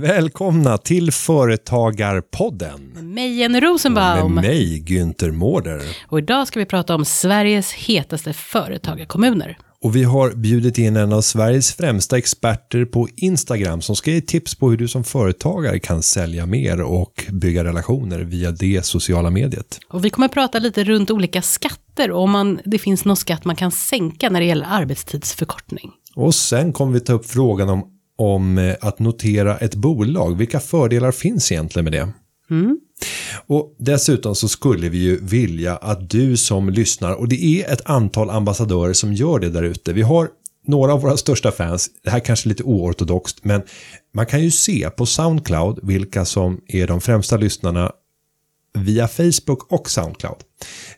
Välkomna till Företagarpodden. Med mig Jenny Rosenbaum. Med mig Günther Mårder. Och idag ska vi prata om Sveriges hetaste företagarkommuner. Och vi har bjudit in en av Sveriges främsta experter på Instagram som ska ge tips på hur du som företagare kan sälja mer och bygga relationer via det sociala mediet. Och vi kommer prata lite runt olika skatter och om man, det finns någon skatt man kan sänka när det gäller arbetstidsförkortning. Och sen kommer vi ta upp frågan om, om eh, att notera ett bolag. Vilka fördelar finns egentligen med det? Och dessutom så skulle vi ju vilja att du som lyssnar, och det är ett antal ambassadörer som gör det där ute. Vi har några av våra största fans, det här kanske är lite oortodoxt, men man kan ju se på Soundcloud vilka som är de främsta lyssnarna via Facebook och Soundcloud.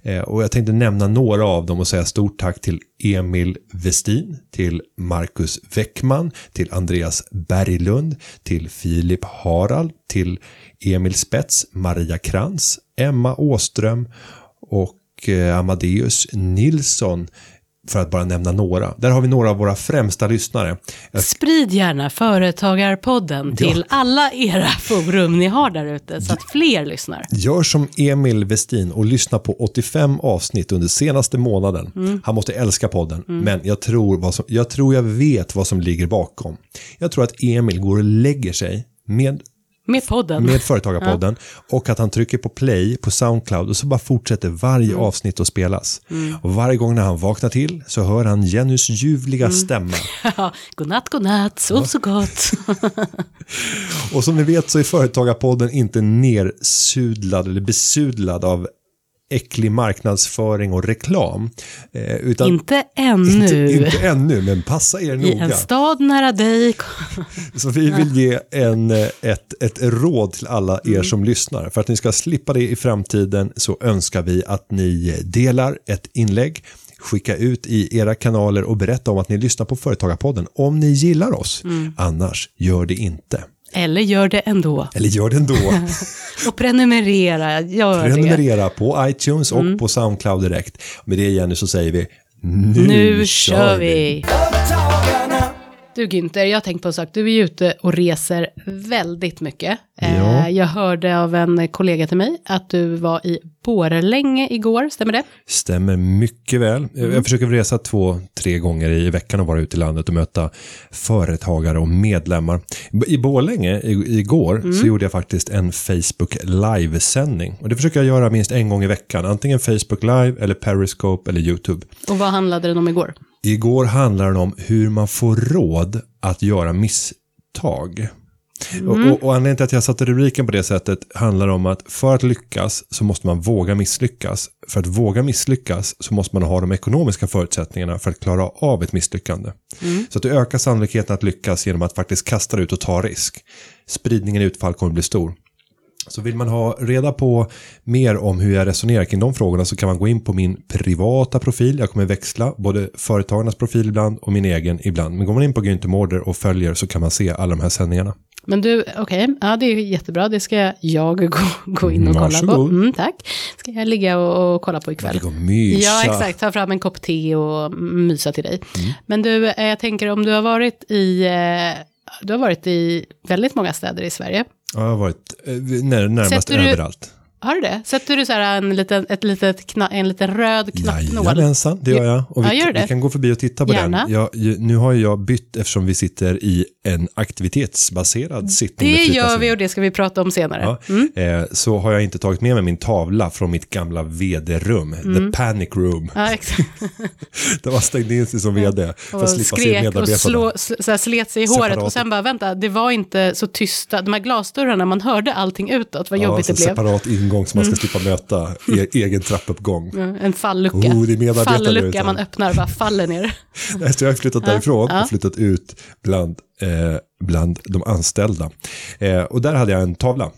Eh, och jag tänkte nämna några av dem och säga stort tack till Emil Westin, till Marcus Weckman, till Andreas Berglund, till Filip Harald, till Emil Spets, Maria Krantz, Emma Åström och eh, Amadeus Nilsson för att bara nämna några. Där har vi några av våra främsta lyssnare. Sprid gärna Företagarpodden till alla era forum ni har där ute så att fler lyssnar. Gör som Emil Westin och lyssna på 85 avsnitt under senaste månaden. Han måste älska podden, men jag tror, vad som, jag tror jag vet vad som ligger bakom. Jag tror att Emil går och lägger sig med, Med podden. med Företagarpodden och att han trycker på play på Soundcloud och så bara fortsätter varje avsnitt att spelas. Och varje gång när han vaknar till så hör han Jennys ljuvliga stämma. Ja, godnatt, godnatt, sov så gott. Och som ni vet så är Företagarpodden inte nersudlad eller besudlad av äcklig marknadsföring och reklam. Eh, utan Inte ännu. Inte, inte ännu, men passa er I noga. en stad nära dig. Så vi vill ge en, eh, ett, ett råd till alla er som lyssnar. För att ni ska slippa det i framtiden så önskar vi att ni delar ett inlägg, skicka ut i era kanaler och berätta om att ni lyssnar på Företagarpodden om ni gillar oss. Annars, gör det inte. Eller gör det ändå. Eller gör det ändå. Och prenumerera, gör det. Prenumerera på iTunes och på Soundcloud direkt. Med det Jenny så säger vi nu, Nu kör vi. Företagarna. Du Günther, jag har tänkt på en sak. Du är ju ute och reser väldigt mycket. Eh, Ja. Jag hörde av en kollega till mig att du var i Borlänge igår, stämmer det? Stämmer mycket väl. Jag försöker resa två, tre gånger i veckan och vara ute i landet och möta företagare och medlemmar. I Borlänge igår så gjorde jag faktiskt en Facebook livesändning. Och det försöker jag göra minst en gång i veckan. Antingen Facebook live eller Periscope eller YouTube. Och vad handlade den om igår? Igår handlar den om hur man får råd att göra misstag. Och, och, och anledningen till att jag satte rubriken på det sättet handlar om att för att lyckas så måste man våga misslyckas. För att våga misslyckas så måste man ha de ekonomiska förutsättningarna för att klara av ett misslyckande. Så att du ökar sannolikheten att lyckas genom att faktiskt kasta dig ut och ta risk. Spridningen i utfall kommer bli stor. Så vill man ha reda på mer om hur jag resonerar kring de frågorna så kan man gå in på min privata profil. Jag kommer växla både företagarnas profil ibland och min egen ibland. Men går man in på Günther Mårder och följer så kan man se alla de här sändningarna. Men du, okej, ja det är jättebra, det ska jag gå, gå in och kolla på. Varsågod. Mm, tack. Ska jag ligga och, och kolla på ikväll. Ligga och mysa. Ja, exakt. Ta fram en kopp te och mysa till dig. Mm. Men du, eh, jag tänker om du har varit i, eh, du har varit i väldigt många städer i Sverige. Ja, Jag har varit eh, när, närmast Sätter överallt. Har du det? Sätter du så här en liten, ett litet kna, en liten röd knappnål? Jajamensan, det gör jag. Och vi, Ja, vi kan gå förbi och titta på Gärna. den. Jag, nu har jag bytt eftersom vi sitter i en aktivitetsbaserad sittning. Det gör vi och det ska vi prata om senare. Ja, eh, så har jag inte tagit med mig min tavla från mitt gamla vd-rum, Mm. the panic room. Ja, exakt. Där man stängde in sig som vd för Och att slippa se skrek och medarbetarna. slå, sl- så slet sig i håret Separat. och sen bara vänta, det var inte så tysta, de här glasdörrarna, man hörde allting utåt, vad Ja, jobbigt det blev. Mm. separat ingång så man ska slippa möta e egen trappuppgång. Ja, En fallucka. Oh, det är Fallucka man öppnar och bara faller ner. Så jag har flyttat därifrån och flyttat ut bland, eh, bland de anställda. Eh, och där hade jag en tavla.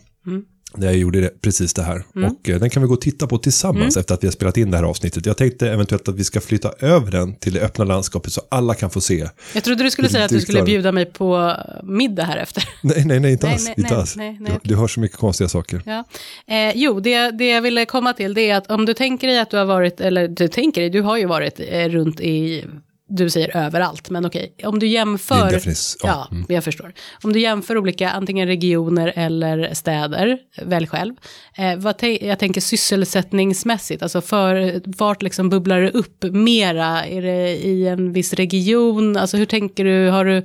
Där jag gjorde det, precis det här. Mm. Och eh, den kan vi gå och titta på tillsammans efter att vi har spelat in det här avsnittet. Jag tänkte eventuellt att vi ska flytta över den till det öppna landskapet så alla kan få se. Jag trodde du skulle säga att du skulle bjuda mig på middag här efter. Nej, nej, nej, inte Nej, alls. nej, inte nej, alls. nej, nej, du, du hör så mycket konstiga saker. Ja. Eh, jo, det, det jag ville komma till det är att om du tänker dig att du har varit, eller du tänker dig, du har ju varit eh, runt i, du säger överallt, men okej, om du jämför, en definition, ja, ja, jag förstår. Om du jämför olika, antingen regioner eller städer, välj själv. Eh, vad jag tänker sysselsättningsmässigt, alltså för vart liksom bubblar det upp mera? Är det i en viss region? Alltså hur tänker du, har du,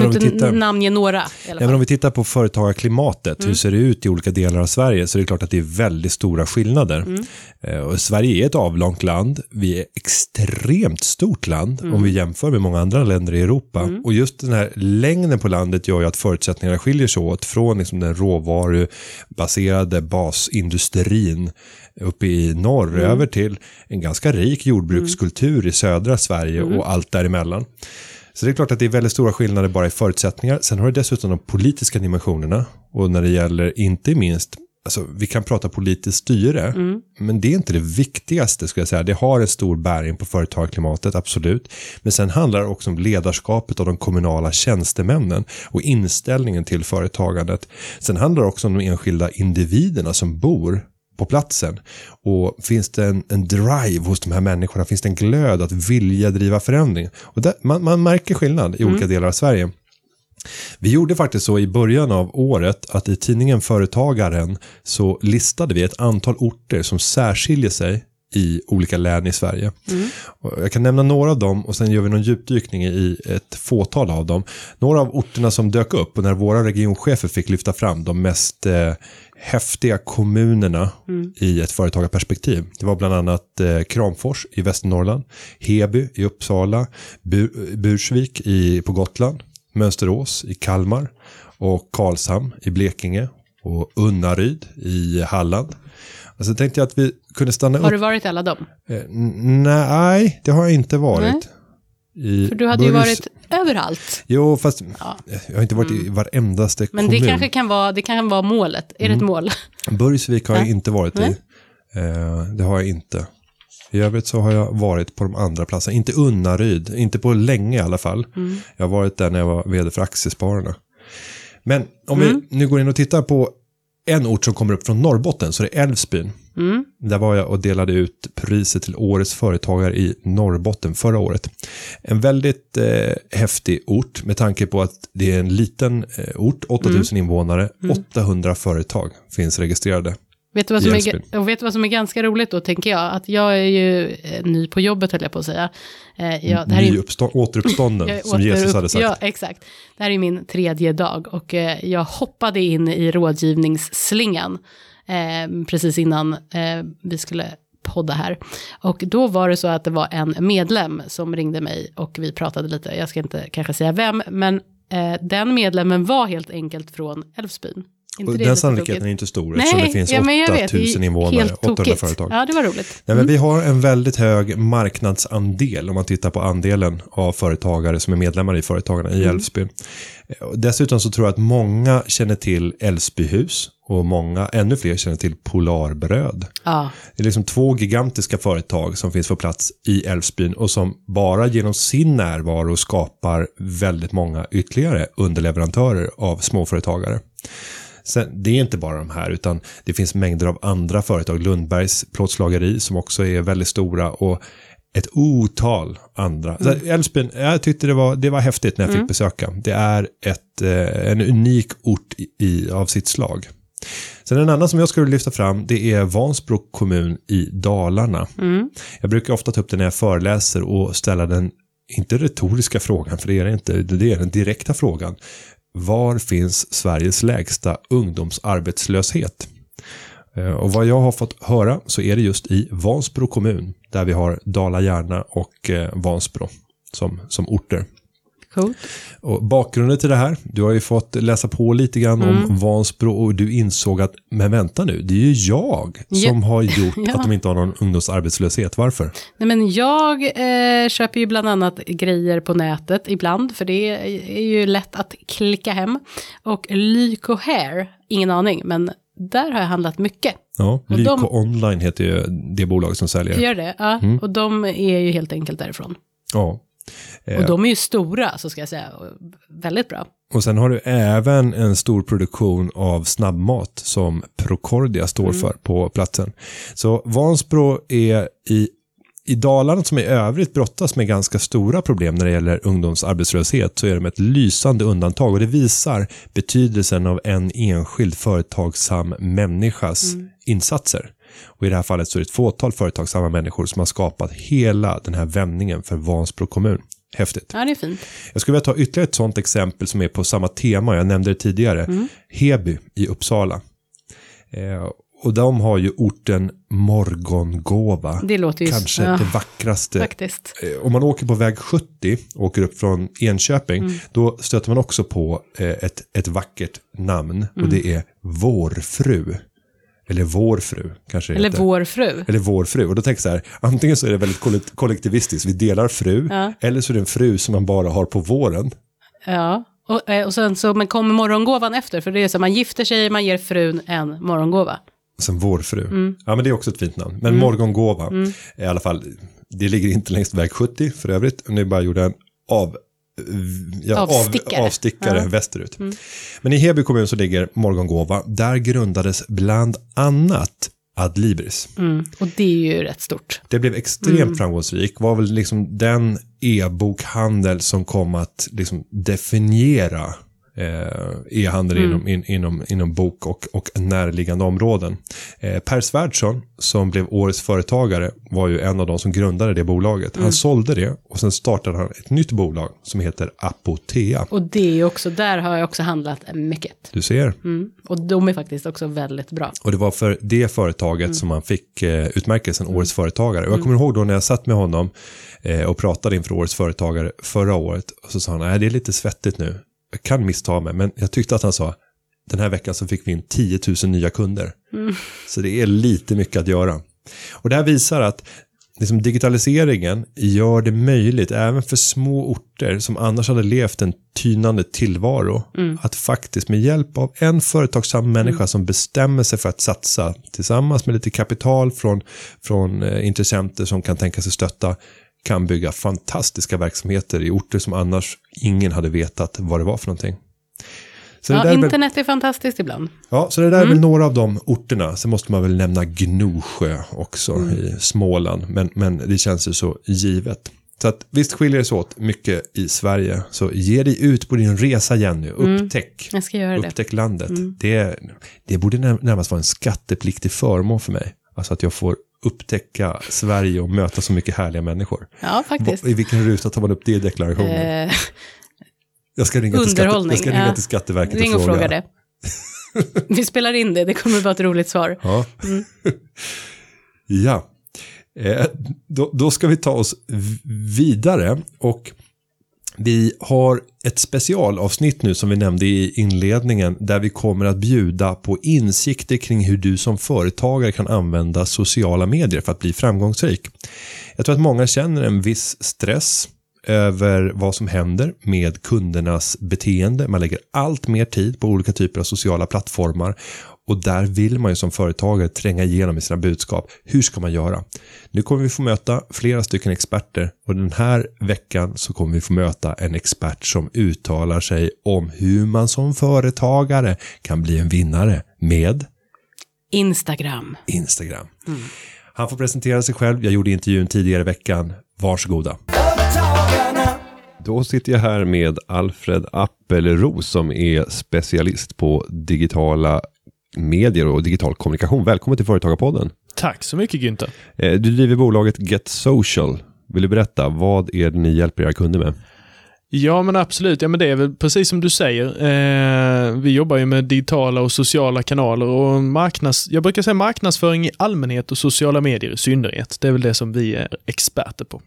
kan du vi inte tittar- namnge några? Men om vi tittar på företagarklimatet, Mm. hur ser det ut i olika delar av Sverige, så är det klart att det är väldigt stora skillnader. Mm. Eh, Sverige är ett avlångt land, vi är extremt stort land Mm. om vi jämför med många andra länder i Europa. Och just den här längden på landet gör ju att förutsättningarna skiljer sig åt från liksom den råvarubaserade basindustrin uppe i norr Mm. över till en ganska rik jordbrukskultur i södra Sverige Mm. och allt däremellan. Så det är klart att det är väldigt stora skillnader bara i förutsättningar. Sen har du dessutom de politiska dimensionerna. Och när det gäller inte minst, alltså vi kan prata politiskt styre, men det är inte det viktigaste skulle jag säga. Det har en stor bäring på företagarklimatet, absolut. Men sen handlar det också om ledarskapet av de kommunala tjänstemännen och inställningen till företagandet. Sen handlar det också om de enskilda individerna som bor på platsen. Och finns det en, en drive hos de här människorna, finns det en glöd att vilja driva förändring. Och där, man, man märker skillnad i olika delar av Sverige. Vi gjorde faktiskt så i början av året att i tidningen Företagaren så listade vi ett antal orter som särskiljer sig i olika län i Sverige. Och Jag kan nämna några av dem och sen gör vi någon djupdykning i ett fåtal av dem. Några av orterna som dök upp och när våra regionchefer fick lyfta fram de mest eh, häftiga kommunerna i ett företagarperspektiv. Det var bland annat eh, Kramfors i Västernorrland, Heby i Uppsala, Bur- Bursvik i, på Gotland, Mönsterås i Kalmar och Karlshamn i Blekinge och Unnaryd i Halland. Alltså tänkte jag att vi kunde stanna Har upp. du varit alla dem? Eh, Nej, det har jag inte varit. I För du hade ju varit överallt. Jo, fast Ja. jag har inte varit i varendaste Men kommun. det kanske kan vara, det kan vara målet. Är det ett mål? Burgsvik har jag inte varit i. Eh, det har jag inte. I övrigt så har jag varit på de andra platserna. Inte Unnaryd, inte på länge i alla fall. Mm. Jag har varit där när jag var vd för Aktiespararna. Men om Mm. vi nu går in och tittar på en ort som kommer upp från Norrbotten så är det Älvsbyn. Mm. Där var jag och delade ut priset till årets företagare i Norrbotten förra året. En väldigt eh, häftig ort med tanke på att det är en liten eh, ort, 8000 Mm. invånare, 800 företag finns registrerade. Vet du, vad som är, och vet du vad som är ganska roligt då, tänker jag? Att jag är ju eh, ny på jobbet, höll jag på att säga. Eh, jag, det här är, Nyuppstå- återuppstånden, är som Jesus återupp- hade sagt. Ja, exakt. Det här är min tredje dag och eh, jag hoppade in i rådgivningsslingan eh, precis innan eh, vi skulle podda här. Och då var det så att det var en medlem som ringde mig och vi pratade lite, jag ska inte kanske säga vem, men eh, den medlemmen var helt enkelt från Älvsbyn. Inte Och den sannolikheten är inte stor eftersom det finns ja, men jag vet, det är 8000 invånare, helt 800 tokigt. företag. Ja, det var roligt. Nej, men vi har en väldigt hög marknadsandel om man tittar på andelen av företagare som är medlemmar i Företagarna i Älvsbyn. Och Dessutom så tror jag att många känner till Älvsbyhus och många, ännu fler känner till Polarbröd. Ja, Det är liksom två gigantiska företag som finns på plats i Älvsbyn och som bara genom sin närvaro skapar väldigt många ytterligare underleverantörer av småföretagare. Sen, det är inte bara de här, utan det finns mängder av andra företag. Lundbergs plåtslageri som också är väldigt stora och ett otal andra. Så Älvsbyn, jag tyckte det var, det var häftigt när jag fick besöka. Det är ett, eh, en unik ort i, av sitt slag. Sen en annan som jag skulle lyfta fram, det är Vansbro kommun i Dalarna. Jag brukar ofta ta upp det när jag föreläser och ställa den, inte retoriska frågan, för det är det inte, det är den direkta frågan. Var finns Sveriges lägsta ungdomsarbetslöshet? Eh, och vad jag har fått höra så är det just i Vansbro kommun, där vi har Dala-Järna och eh, Vansbro som, som orter coolt. Och bakgrunden till det här, du har ju fått läsa på lite grann Mm. om Vansbro och du insåg att, men vänta nu, det är ju jag Ja. som har gjort Ja. att de inte har någon ungdomsarbetslöshet. Varför? Nej, men jag eh, köper ju bland annat grejer på nätet ibland, för det är ju lätt att klicka hem. Och Lyko Hair, ingen aning, men där har jag handlat mycket. Ja, Och Lyko de- Online heter ju det bolag som säljer. Gör det? Ja, Mm. och de är ju helt enkelt därifrån. Ja. Eh, Och de är ju stora, så ska jag säga. Väldigt bra. Och sen har du även en stor produktion av snabbmat som Procordia står Mm. för på platsen. Så Vansbro är i, i Dalarna som i övrigt brottas med ganska stora problem när det gäller ungdomsarbetslöshet så är de ett lysande undantag och det visar betydelsen av en enskild företagsam människas Mm. insatser. Och i det här fallet så är det ett fåtal företagsamma människor som har skapat hela den här vändningen för Vansbro kommun. Häftigt. Ja, det är fint. Jag skulle vilja ta ytterligare ett sånt exempel som är på samma tema. Jag nämnde det tidigare. Mm. Heby i Uppsala. Eh, och de har ju orten Morgongåva. Det låter ju... Kanske ja, det vackraste. Faktiskt. Eh, Om man åker på väg 70, åker upp från Enköping, Mm. då stöter man också på eh, ett, ett vackert namn. Och det Mm. är Vårfru. Eller Vår fru, kanske Eller heter. vår fru. Eller vår fru. Och då tänker jag så här, antingen så är det väldigt kollek- kollektivistiskt, vi delar fru, Ja. eller så är det en fru som man bara har på våren. Ja. Och, eh, och sen så men kommer morgongåvan efter, för det är så man gifter sig, man ger frun en morgongåva. Och sen vårfru. Mm. Ja, men det är också ett fint namn. Men morgongåva, i alla fall, det ligger inte längs väg 70 för övrigt. Nu bara gjorde en av, ja, Avstickare. Av, avstickare Ja. Mm. västerut. Men i Heby kommun så ligger Morgongåva. Där grundades bland annat Adlibris. Mm. Och det är ju rätt stort. Det blev extremt Mm. framgångsrik. Var väl liksom den e-bokhandel som kom att liksom definiera eh, e-handel Mm. inom, in, inom, inom bok och, och närliggande områden. Eh, per Svärdson, som blev årets företagare, var ju en av de som grundade det bolaget. Mm. Han sålde det och sen startade han ett nytt bolag som heter Apotea. Och det är också, där har jag också handlat mycket. Du ser. Mm. Och de är faktiskt också väldigt bra. Och det var för det företaget Mm. som han fick eh, utmärkelsen Årets Företagare. Och jag kommer ihåg då när jag satt med honom eh, och pratade inför Årets Företagare förra året. Och så sa han, nej det är lite svettigt nu. Jag kan missta mig, men jag tyckte att han sa, den här veckan så fick vi in 10 000 nya kunder. Så det är lite mycket att göra. Och det här visar att liksom digitaliseringen gör det möjligt även för små orter som annars hade levt en tynande tillvaro att faktiskt med hjälp av en företagsam människa som bestämmer sig för att satsa tillsammans med lite kapital från, från eh, intressenter som kan tänka sig stötta kan bygga fantastiska verksamheter i orter som annars ingen hade vetat vad det var för någonting. Så det Ja, där är väl- internet är fantastiskt ibland. Ja, så det där är väl några av de orterna. Sen måste man väl nämna Gnosjö också i Småland. Men, men det känns ju så givet. Så att visst skiljer det sig åt mycket i Sverige. Så ge dig ut på din resa Jenny. Upptäck. Jag ska göra det. Upptäck landet. Det, det borde när- närmast vara en skattepliktig förmån för mig. Alltså att jag får upptäcka Sverige och möta så mycket härliga människor. Ja, faktiskt. I vilken ruta tar man upp det i deklarationen? Eh, jag ska ringa, till, skatte, jag ska ringa ja. till Skatteverket ring och fråga det. Vi spelar in det, det kommer vara ett roligt svar. Ja. ja. Eh, då, då ska vi ta oss vidare och vi har ett specialavsnitt nu som vi nämnde i inledningen där vi kommer att bjuda på insikter kring hur du som företagare kan använda sociala medier för att bli framgångsrik. Jag tror att många känner en viss stress över vad som händer med kundernas beteende. Man lägger allt mer tid på olika typer av sociala plattformar och där vill man ju som företagare tränga igenom med sina budskap. Hur ska man göra? Nu kommer vi få möta flera stycken experter och den här veckan så kommer vi få möta en expert som uttalar sig om hur man som företagare kan bli en vinnare med Instagram. Instagram. Han får presentera sig själv. Jag gjorde intervjun tidigare i veckan. Varsågoda. Då sitter jag här med Alfred Appelros som är specialist på digitala medier och digital kommunikation. Välkommen till Företagarpodden. Tack så mycket Günther. Eh, Du driver bolaget Get Social. Vill du berätta, vad är det ni hjälper era kunder med? Ja men absolut, ja men det är väl precis som du säger. Eh, vi jobbar ju med digitala och sociala kanaler och marknads, jag brukar säga marknadsföring i allmänhet och sociala medier i synnerhet. Det är väl det som vi är experter på.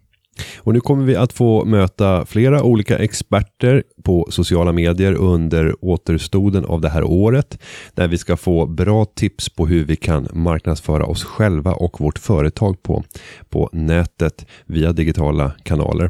Och nu kommer vi att få möta flera olika experter på sociala medier under återstoden av det här året. Där vi ska få bra tips på hur vi kan marknadsföra oss själva och vårt företag på, på nätet via digitala kanaler.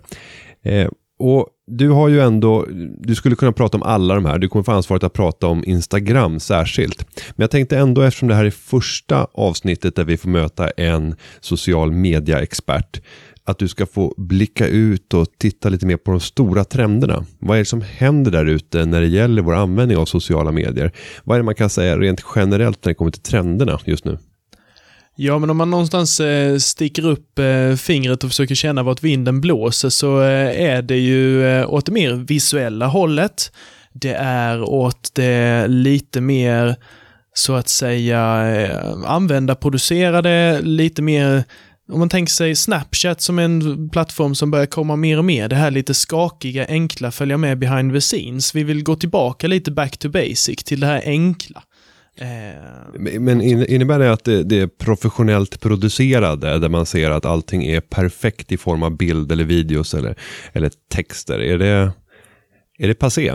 Eh, Och du har ju ändå, du skulle kunna prata om alla de här, du kommer få ansvaret att prata om Instagram särskilt. Men jag tänkte ändå eftersom det här är första avsnittet där vi får möta en social media-expert, att du ska få blicka ut och titta lite mer på de stora trenderna. Vad är det som händer där ute när det gäller vår användning av sociala medier? Vad är det man kan säga rent generellt när det kommer till trenderna just nu? Ja, men om man någonstans eh, sticker upp eh, fingret och försöker känna vart vinden blåser så eh, är det ju åt det mer visuella hållet. Det är åt det lite mer, så att säga, användarproducerade, lite mer om man tänker sig Snapchat som en plattform som börjar komma mer och mer, det här lite skakiga, enkla, följa med behind the scenes. Vi vill gå tillbaka lite back to basic till det här enkla. Eh, Men innebär det att det, det, är professionellt producerade där man ser att allting är perfekt i form av bild eller videos eller, eller texter? Är det, är det passé?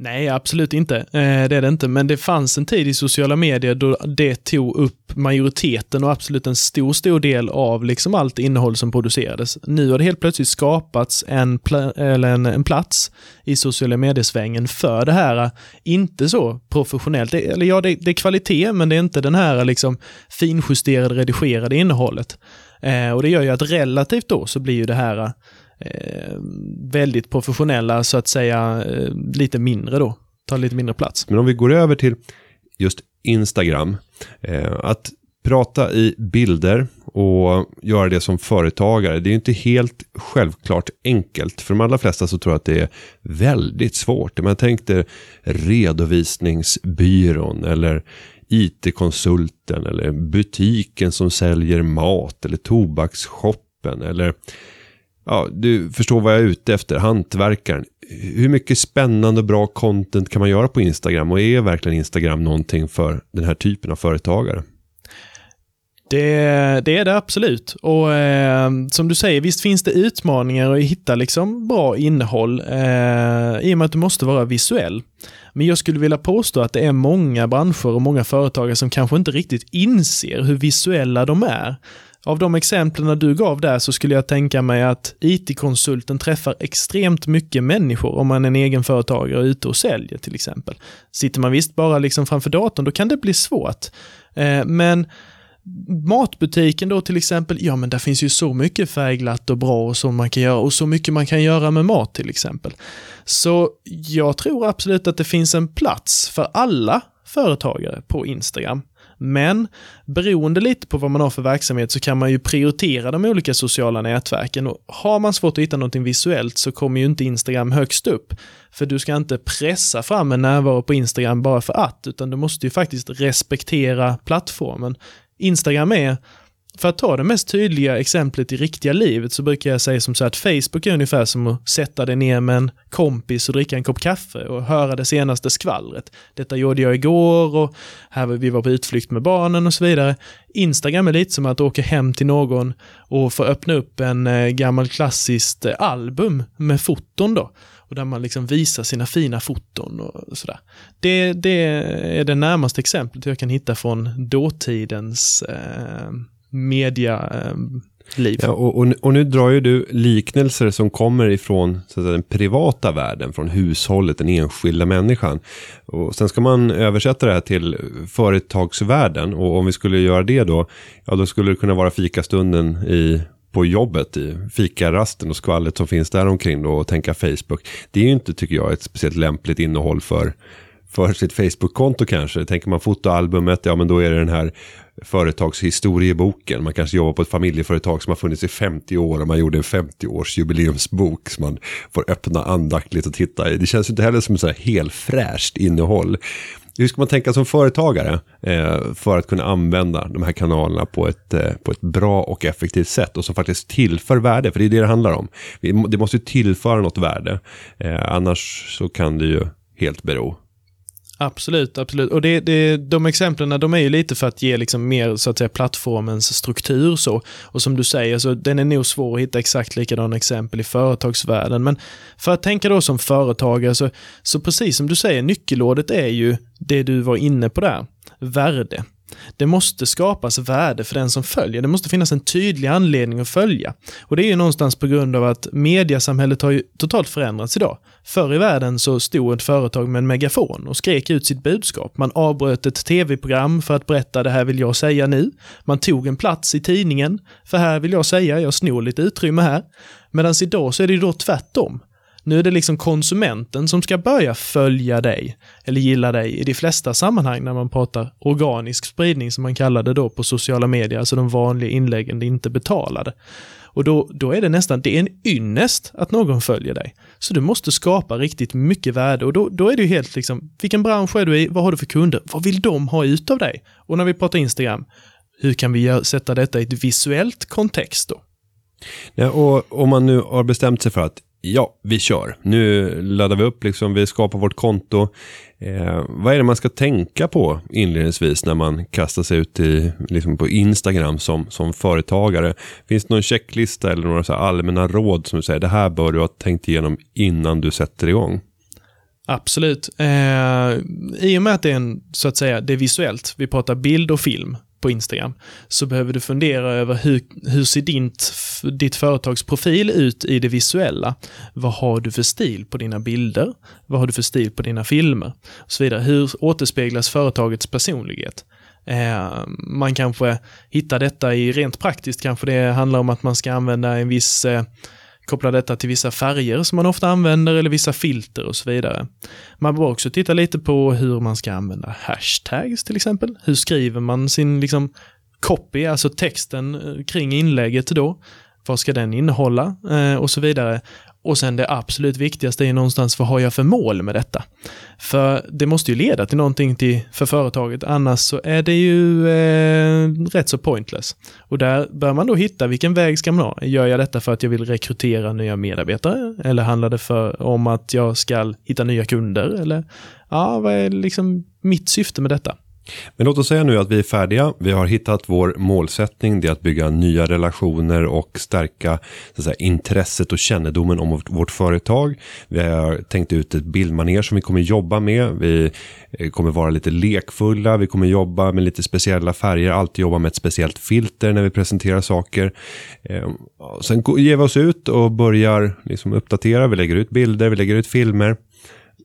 Nej, absolut inte. Eh, det är det inte. Men det fanns en tid i sociala medier då det tog upp majoriteten och absolut en stor, stor del av liksom allt innehåll som producerades. Nu har det helt plötsligt skapats en, eller en, en plats i sociala mediesvängen för det här, inte så professionellt. Det, eller ja, det, det, är kvalitet, men det är inte den här liksom finjusterade, redigerade innehållet. Eh, och det gör ju att relativt då så blir ju det här Eh, väldigt professionella, så att säga, eh, lite mindre då. Tar lite mindre plats. Men om vi går över till just Instagram. Eh, att prata i bilder och göra det som företagare, det är inte helt självklart enkelt. För de allra flesta så tror jag att det är väldigt svårt. Man tänkte redovisningsbyrån eller it-konsulten eller butiken som säljer mat eller tobaksshoppen eller ja, du förstår vad jag är ute efter, hantverkaren. Hur mycket spännande och bra content kan man göra på Instagram och är verkligen Instagram någonting för den här typen av företagare? Det, det, är det absolut. Och eh, som du säger, visst finns det utmaningar att hitta liksom bra innehåll eh, i och med att du måste vara visuell. Men jag skulle vilja påstå att det är många branscher och många företagare som kanske inte riktigt inser hur visuella de är. Av de exemplen du gav där så skulle jag tänka mig att IT-konsulten träffar extremt mycket människor om man är en egen företagare ute och säljer till exempel. Sitter man visst bara liksom framför datorn, då kan det bli svårt. Eh, men matbutiken då till exempel, ja men där finns ju så mycket färgglatt och bra och så man kan göra och så mycket man kan göra med mat till exempel. Så jag tror absolut att det finns en plats för alla företagare på Instagram. Men beroende lite på vad man har för verksamhet så kan man ju prioritera de olika sociala nätverken och har man svårt att hitta någonting visuellt så kommer ju inte Instagram högst upp. För du ska inte pressa fram en närvaro på Instagram bara för att, utan du måste ju faktiskt respektera plattformen. Instagram är för att ta det mest tydliga exemplet i riktiga livet så brukar jag säga som så att Facebook är ungefär som att sätta dig ner med en kompis och dricka en kopp kaffe och höra det senaste skvallret. Detta gjorde jag igår och här vi var på utflykt med barnen och så vidare. Instagram är lite som att åka hem till någon och få öppna upp en eh, gammal klassiskt eh, album med foton då och där man liksom visar sina fina foton och sådär. Det, det är det närmaste exemplet jag kan hitta från dåtidens eh, medialiv. Ehm, ja, och, och, och, nu drar ju du liknelser som kommer ifrån så att säga, den privata världen, från hushållet, den enskilda människan. Och sen ska man översätta det här till företagsvärlden och om vi skulle göra det då, ja då skulle det kunna vara fikastunden i på jobbet i fikarasten och skvallret som finns där omkring då och tänka Facebook. Det är ju inte, tycker jag, ett speciellt lämpligt innehåll för för sitt Facebook-konto kanske. Tänker man fotoalbumet, ja men då är det den här företagshistorieboken. Man kanske jobbar på ett familjeföretag som har funnits i 50 år och man gjorde en 50-års jubileumsbok som man får öppna andaktligt och titta i. Det känns inte heller som ett så här helfräscht innehåll. Hur ska man tänka som företagare eh, för att kunna använda de här kanalerna på ett, eh, på ett bra och effektivt sätt och som faktiskt tillför värde, för det är det det handlar om. Det måste tillföra något värde, eh, annars så kan det ju helt bero. Absolut, absolut. Och det, det, de exemplen de är ju lite för att ge liksom mer så att säga plattformens struktur så. Och som du säger, så den är nog svår att hitta exakt likadana exempel i företagsvärlden. Men för att tänka då som företagare så, så precis som du säger, nyckelordet är ju det du var inne på där, värde. Det måste skapas värde för den som följer. Det måste finnas en tydlig anledning att följa. Och det är ju någonstans på grund av att mediasamhället har ju totalt förändrats idag. Förr i världen så stod ett företag med en megafon och skrek ut sitt budskap. Man avbröt ett tv-program för att berätta det här vill jag säga nu. Man tog en plats i tidningen, för här vill jag säga, jag snor lite utrymme här. Medan idag så är det ju då tvärtom. Nu är det liksom konsumenten som ska börja följa dig, eller gilla dig, i de flesta sammanhang när man pratar organisk spridning, som man kallar det då på sociala medier, alltså de vanliga inläggen, det inte betalade. Och då, då är det nästan, det är en ynnest att någon följer dig. Så du måste skapa riktigt mycket värde och då, då är det ju helt liksom, vilken bransch är du i, vad har du för kunder, vad vill de ha ut av dig? Och när vi pratar Instagram, hur kan vi gör, sätta detta i ett visuellt kontext då? Ja, och om man nu har bestämt sig för att ja, vi kör. Nu laddar vi upp, liksom, vi skapar vårt konto. Eh, vad är det man ska tänka på inledningsvis när man kastar sig ut i, liksom på Instagram som, som företagare? Finns det någon checklista eller några så allmänna råd som du säger, det här bör du ha tänkt igenom innan du sätter igång? Absolut. Eh, I och med att det är en, så att säga, det är visuellt, vi pratar bild och film, på Instagram, så behöver du fundera över hur, hur ser ditt, ditt företags profil ut i det visuella? Vad har du för stil på dina bilder? Vad har du för stil på dina filmer? Och så vidare. Hur återspeglas företagets personlighet? Eh, man kanske hittar detta i rent praktiskt, kanske det handlar om att man ska använda en viss eh, koppla detta till vissa färger som man ofta använder eller vissa filter och så vidare. Man bör också titta lite på hur man ska använda hashtags till exempel. Hur skriver man sin liksom copy, alltså texten eh, kring inlägget då? Vad ska den innehålla? Eh, och så vidare. Och sen det absolut viktigaste är någonstans, vad har jag för mål med detta? För det måste ju leda till någonting till, för företaget, annars så är det ju eh, rätt så pointless. Och där bör man då hitta vilken väg ska man ha. Gör jag detta för att jag vill rekrytera nya medarbetare? Eller handlar det för, om att jag ska hitta nya kunder? Eller ja, vad är liksom mitt syfte med detta? Men låt oss säga nu att vi är färdiga. Vi har hittat vår målsättning. Det är att bygga nya relationer och stärka så säga, intresset och kännedomen om vårt, företag. Vi har tänkt ut ett bildmanér som vi kommer jobba med. Vi eh, kommer vara lite lekfulla. Vi kommer jobba med lite speciella färger. Alltid jobba med ett speciellt filter när vi presenterar saker. Ehm, sen ger vi oss ut och börjar liksom uppdatera. Vi lägger ut bilder, vi lägger ut filmer.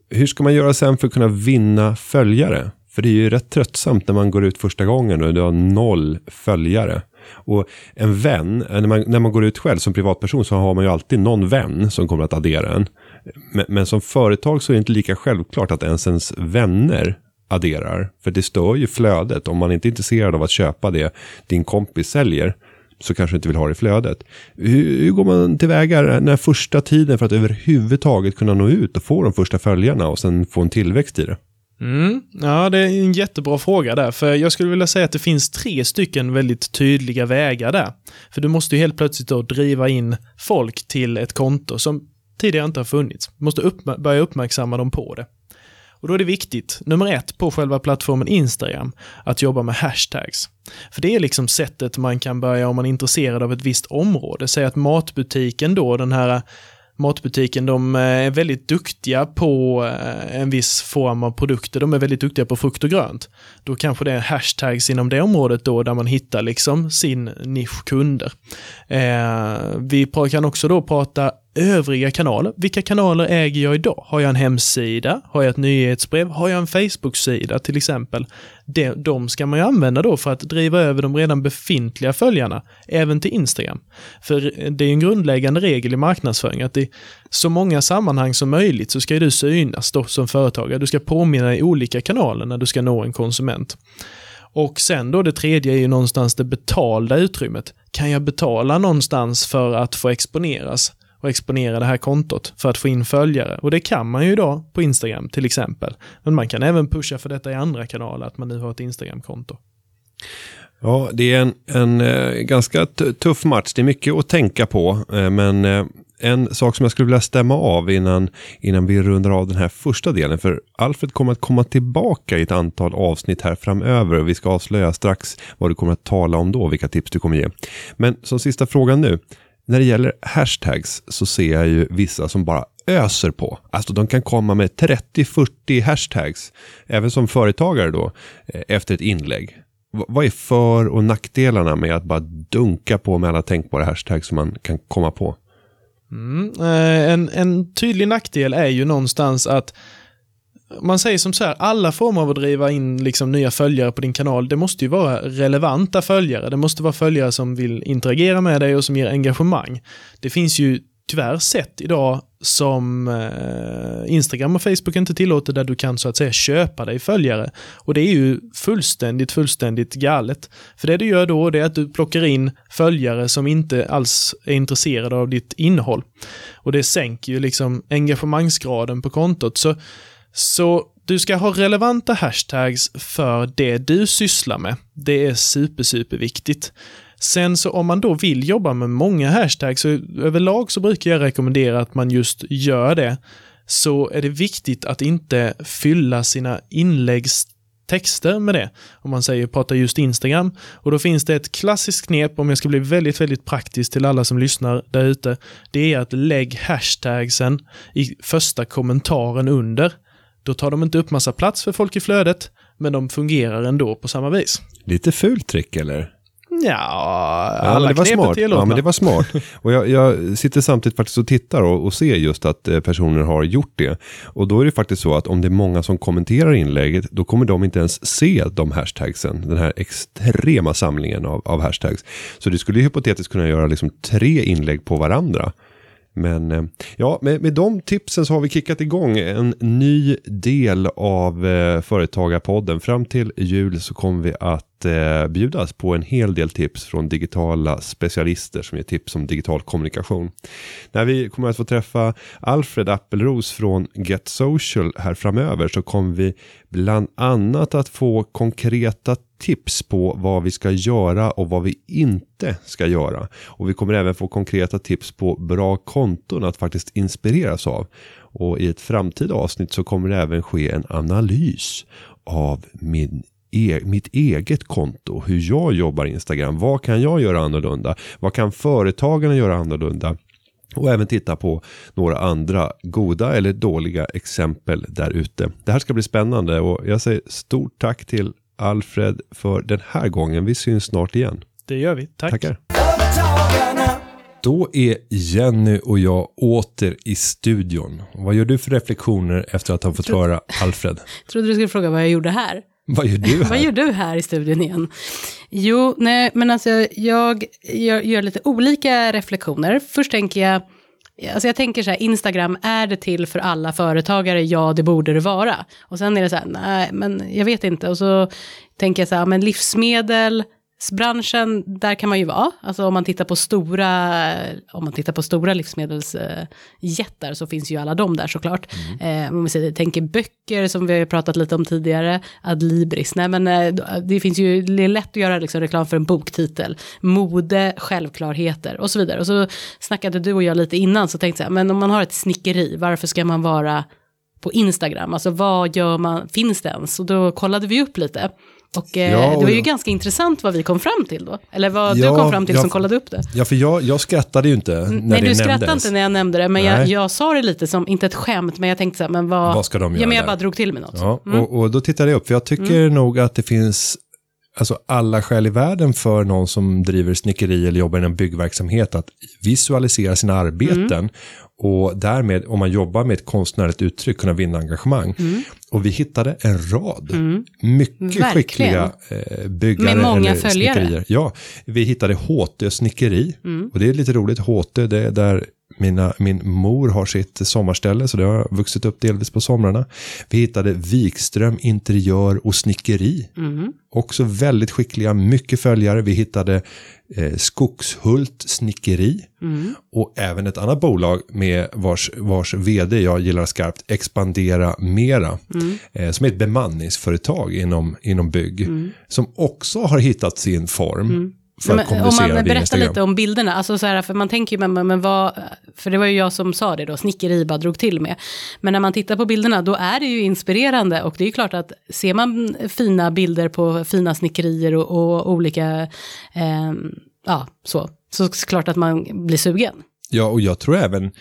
Hur ska man göra sen för att kunna vinna följare? För det är ju rätt tröttsamt när man går ut första gången och du har noll följare. Och en vän, eh, när man, när man går ut själv som privatperson så har man ju alltid någon vän som kommer att addera en. Men, men som företag så är det inte lika självklart att ens ens vänner adderar. För det stör ju flödet. Om man inte är intresserad av att köpa det din kompis säljer så kanske du inte vill ha det i flödet. Hur, hur går man tillväga den här första tiden för att överhuvudtaget kunna nå ut och få de första följarna och sen få en tillväxt i det? Mm, ja, det är en jättebra fråga där, för jag skulle vilja säga att det finns tre stycken väldigt tydliga vägar där. För du måste ju helt plötsligt då driva in folk till ett konto som tidigare inte har funnits. Du måste upp, börja uppmärksamma dem på det. Och då är det viktigt, nummer ett, på själva plattformen Instagram, att jobba med hashtags. För det är liksom sättet man kan börja om man är intresserad av ett visst område. Säg att matbutiken då, den här matbutiken, de eh, är väldigt duktiga på eh, en viss form av produkter. De är väldigt duktiga på frukt och grönt. Då kanske det är hashtags inom det området då där man hittar liksom sin nisch kunder. Eh, vi kan också då prata övriga kanaler. Vilka kanaler äger jag idag? Har jag en hemsida? Har jag ett nyhetsbrev? Har jag en Facebook-sida till exempel? De, de ska man ju använda då för att driva över de redan befintliga följarna, även till Instagram. För eh, det är en grundläggande regel i marknadsföring att i så många sammanhang som möjligt så ska du synas då som företagare. Du ska påminna i olika kanaler när du ska nå en konsument. Och sen då det tredje är ju någonstans det betalda utrymmet. Kan jag betala någonstans för att få exponeras? Och exponera det här kontot för att få in följare. Och det kan man ju idag på Instagram till exempel. Men man kan även pusha för detta i andra kanaler, att man nu har ett Instagram-konto. Ja, det är en, en eh, ganska tuff match. Det är mycket att tänka på. Eh, men eh, en sak som jag skulle vilja stämma av innan, innan vi rundar av den här första delen. För Alfred kommer att komma tillbaka i ett antal avsnitt här framöver. Och vi ska avslöja strax vad du kommer att tala om då, vilka tips du kommer ge. Men som sista frågan nu. När det gäller hashtags så ser jag ju vissa som bara öser på. Alltså de kan komma med 30-40 hashtags, även som företagare då, eh, efter ett inlägg. v- vad är för och nackdelarna med att bara dunka på med alla tänkbara hashtags som man kan komma på? Mm. Eh, en, en tydlig nackdel är ju någonstans att man säger som så här, alla former av att driva in liksom nya följare på din kanal, det måste ju vara relevanta följare. Det måste vara följare som vill interagera med dig och som ger engagemang. Det finns ju tyvärr sätt idag som eh, Instagram och Facebook inte tillåter där du kan så att säga köpa dig följare. Och det är ju fullständigt, fullständigt galet. För det du gör då det är att du plockar in följare som inte alls är intresserade av ditt innehåll. Och det sänker ju liksom engagemangsgraden på kontot. Så, så du ska ha relevanta hashtags för det du sysslar med. Det är super, super viktigt. Sen så om man då vill jobba med många hashtags, så överlag så brukar jag rekommendera att man just gör det. Så är det viktigt att inte fylla sina inläggstexter med det. Om man säger prata just Instagram. Och då finns det ett klassiskt knep, om jag ska bli väldigt, väldigt praktisk till alla som lyssnar där ute. Det är att lägg hashtagsen i första kommentaren under. Då tar de inte upp massa plats för folk i flödet, men de fungerar ändå på samma vis. Lite fult trick eller? Ja, Ja, alla men det var smart. Ja, men det var smart. Och jag, jag sitter samtidigt faktiskt och tittar och, och ser just att eh, personer har gjort det. Och då är det faktiskt så att om det är många som kommenterar inlägget, då kommer de inte ens se de hashtagsen. Den här extrema samlingen av, av hashtags. Så du skulle hypotetiskt kunna göra liksom tre inlägg på varandra. Men eh, ja, med, med de tipsen så har vi kickat igång en ny del av eh, Företagarpodden. Fram till jul så kommer vi att eh, bjudas på en hel del tips från digitala specialister som ger tips om digital kommunikation. När vi kommer att få träffa Alfred Appelros från Get Social här framöver så kommer vi bland annat att få konkreta tips på vad vi ska göra och vad vi inte ska göra. Och vi kommer även få konkreta tips på bra konton att faktiskt inspireras av. Och i ett framtida avsnitt så kommer det även ske en analys av min e mitt eget konto, hur jag jobbar Instagram, vad kan jag göra annorlunda, vad kan företagarna göra annorlunda och även titta på några andra goda eller dåliga exempel där ute. Det här ska bli spännande och jag säger stort tack till Alfred för den här gången. Vi syns snart igen. Det gör vi. Tack. Tackar. Då är Jenny och jag åter i studion. Vad gör du för reflektioner efter att ha fått höra Alfred? Trodde du skulle fråga vad jag gjorde här. Vad gör du Vad här? gör du här i studion igen? Jo, nej, men alltså jag gör, gör lite olika reflektioner. Först tänker jag, alltså jag tänker så här, Instagram, är det till för alla företagare? Ja, det borde det vara. Och sen är det så här, nej, men jag vet inte. Och så tänker jag så här, men livsmedel, branschen, där kan man ju vara. Alltså om man tittar på stora, om man tittar på stora livsmedelsjättar så finns ju alla de där såklart. Eh, om vi säger, tänker böcker som vi har pratat lite om tidigare, Adlibris, nej men eh, det finns ju, det är lätt att göra liksom reklam för en boktitel, mode, självklarheter och så vidare. Och så snackade du och jag lite innan så tänkte jag, men om man har ett snickeri, varför ska man vara på Instagram? Alltså vad gör man, finns det ens? Och då kollade vi upp lite. Och eh, Ja, det och var ju jag- ganska intressant vad vi kom fram till då. Eller vad Ja, du kom fram till ja, som kollade upp det. Ja, för jag, jag skrattade ju inte när Nej, det du skrattade inte när jag nämnde det, men jag, Nej. jag sa det lite som, inte ett skämt, men jag tänkte så här, men vad... Vad ska de Ja, göra men jag där? bara drog till med något. Ja, Mm. och, och då tittade jag upp, för jag tycker nog att det finns alltså alla skäl i världen för någon som driver snickeri eller jobbar inom byggverksamhet att visualisera sina arbeten Mm. Och därmed, om man jobbar med ett konstnärligt uttryck, kunna vinna engagemang. Och vi hittade en rad mycket Mm. Verkligen. skickliga eh, byggare Med många eller följare. snickerier. Ja, vi hittade HT snickeri Mm. och det är lite roligt, HT det är där mina, min mor har sitt sommarställe så det har vuxit upp delvis på somrarna. Vi hittade Wikström interiör och snickeri. Mm. Också väldigt skickliga, mycket följare. Vi hittade eh, Skogshult snickeri. Mm. Och även ett annat bolag med vars, vars vd jag gillar skarpt, Expandera Mera. Mm. Eh, som är ett bemanningsföretag inom, inom bygg. Som också har hittat sin form. För. Men, att om kommunicera man via berättar lite om bilderna, alltså så här, för man tänker ju, men, men, vad, för det var ju jag som sa det då, snickeri bara drog till med. Men när man tittar på bilderna, då är det ju inspirerande och det är ju klart att ser man fina bilder på fina snickerier och, och olika, ehm, ja, så, så är det klart att man blir sugen. Ja, och jag tror även,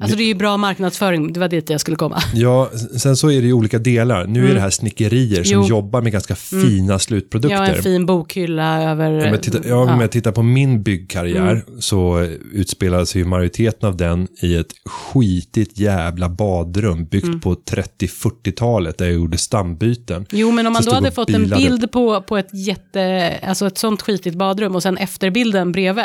Alltså det är ju bra marknadsföring, det var dit jag skulle komma. ja, sen så är det ju olika delar. Nu är det här snickerier som Mm. Jo. jobbar med ganska fina slutprodukter. Har en fin bokhylla över... Om jag, tittar, ja, om jag tittar på min byggkarriär så utspelade sig ju majoriteten av den i ett skitigt jävla badrum byggt Mm. på 30-40-talet där jag gjorde stambyten. Jo, men om man Så då hade fått en bild på, på ett jätte, alltså ett sånt skitigt badrum och sen efterbilden bredvid,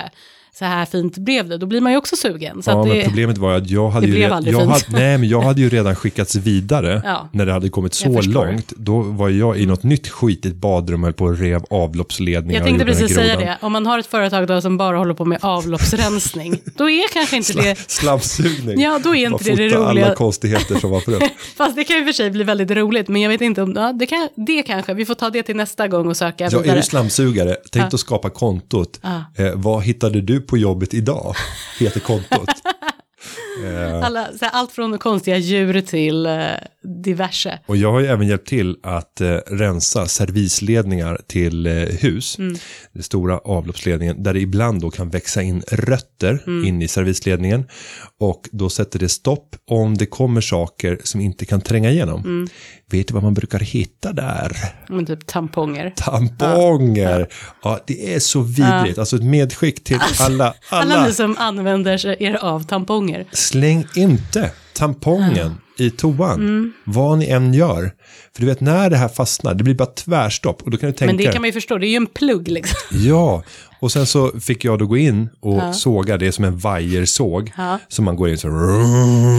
så här fint blev det, då blir man ju också sugen. Så Ja, att men det, problemet var att jag hade det ju, blev red- aldrig jag hade, nej, men jag hade ju redan skickats vidare Ja. när det hade kommit så långt. Då var jag i något nytt skitigt badrum och höll på och rev avloppsledningar. jag tänkte precis säga det, om man har ett företag då som bara håller på med avloppsrensning, då är kanske inte det, Slamsugning. Ja, då är inte det det roliga. alla konstigheter som var förut. fast det kan ju för sig bli väldigt roligt, men jag vet inte om, ja, det, kan, det kanske, vi får ta det till nästa gång och söka Ja, är vidare. du slamsugare, tänk att skapa kontot. Eh, vad hittade du på jobbet idag? Heter kontot. Alla, så här, allt från konstiga djur till eh, diverse. Och jag har ju även hjälpt till att eh, rensa servisledningar till eh, hus. Mm. Den stora avloppsledningen där det ibland då kan växa in rötter Mm. in i servisledningen. Och då sätter det stopp om det kommer saker som inte kan tränga igenom. Mm. Vet du vad man brukar hitta där? Men typ tamponger. Tamponger! Ja, det är så vidrigt. Alltså ett medskick till alla, alla. Alla ni som använder sig er av tamponger. Släng inte tampongen i toan. Mm. Vad ni än gör. För du vet när det här fastnar, det blir bara tvärstopp. Och då kan du tänka, Men det kan man ju förstå, det är ju en plugg liksom. ja. Och sen så fick jag då gå in och såga det som en vajersåg. Ja. Så man går in så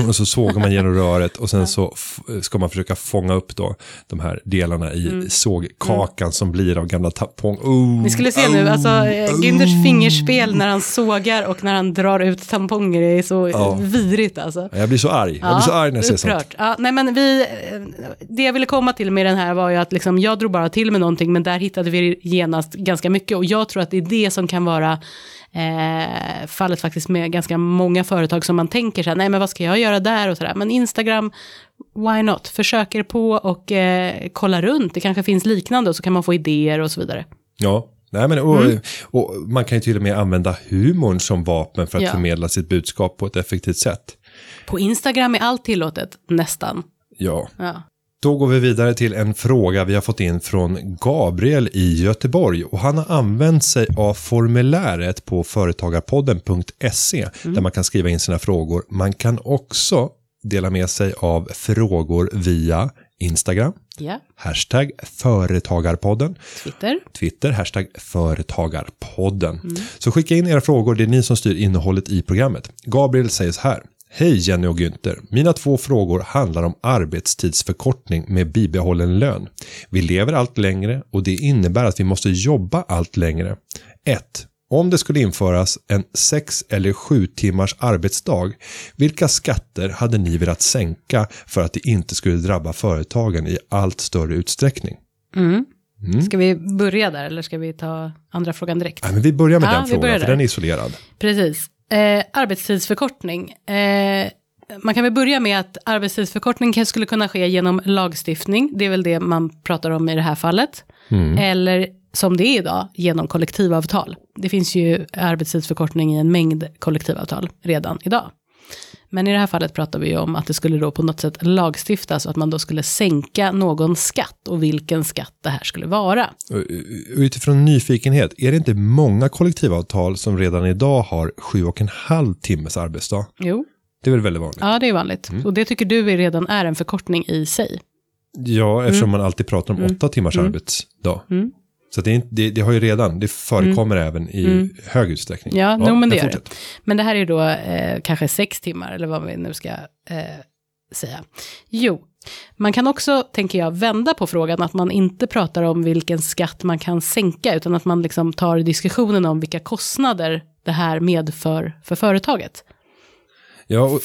och så sågar man genom röret och sen så ska man försöka fånga upp då de här delarna i sågkakan som blir av gamla tampong. Oh, Mm. Ni skulle se nu, alltså eh, Günthers fingerspel när han sågar och när han drar ut tamponger är så Ja. vidrigt alltså. Jag blir så arg. Jag blir så arg när jag ser sånt. Ja, nej, men vi, eh, det jag ville komma till med den här var ju att liksom, jag drog bara till med någonting, men där hittade vi genast ganska mycket. Och jag tror att det är det som kan vara eh, fallet faktiskt med ganska många företag som man tänker så här, nej men vad ska jag göra där och så där. Men Instagram, why not? Försöker på och eh, kolla runt, det kanske finns liknande och så kan man få idéer och så vidare. Ja, Nej, men, och, Mm. och man kan ju till och med använda humorn som vapen för att Ja. förmedla sitt budskap på ett effektivt sätt. På Instagram är allt tillåtet, nästan. Ja. Ja. Då går vi vidare till en fråga vi har fått in från Gabriel i Göteborg. Och han har använt sig av formuläret på företagarpodden.se där man kan skriva in sina frågor. Man kan också dela med sig av frågor via Instagram, ja, hashtag företagarpodden, Twitter. Twitter, hashtag företagarpodden. Så skicka in era frågor, det är ni som styr innehållet i programmet. Gabriel säger så här. Hej Jenny och Günther. Mina två frågor handlar om arbetstidsförkortning med bibehållen lön. Vi lever allt längre och det innebär att vi måste jobba allt längre. 1. Om det skulle införas en 6 eller 7 timmars arbetsdag, vilka skatter hade ni velat sänka för att det inte skulle drabba företagen i allt större utsträckning? Ska vi börja där eller ska vi ta andra frågan direkt? Nej, men vi börjar med Ja, den frågan, för den är isolerad. Precis. Eh, arbetstidsförkortning. Eh, man kan väl börja med att arbetstidsförkortning skulle kunna ske genom lagstiftning. Det är väl det man pratar om i det här fallet. Eller som det är idag, genom kollektivavtal. Det finns ju arbetstidsförkortning i en mängd kollektivavtal redan idag. Men i det här fallet pratar vi om att det skulle då på något sätt lagstiftas och att man då skulle sänka någon skatt och vilken skatt det här skulle vara. Och Utifrån nyfikenhet, är det inte många kollektivavtal som redan idag har sju och en halv timmes arbetsdag? Jo, Det är väl väldigt vanligt? ja det är vanligt. Och det tycker du är redan är en förkortning i sig. Ja, eftersom Mm. man alltid pratar om åtta timmars arbetsdag. Så det, är inte, det, det har ju redan, det förekommer även i hög utsträckning. Mm. Ja, jo, men det gör det. Men det här är då eh, kanske sex timmar, eller vad vi nu ska eh, säga. Jo, man kan också, tänker jag, vända på frågan, att man inte pratar om vilken skatt man kan sänka, utan att man liksom tar diskussionen om vilka kostnader det här medför för företaget. Ja, och,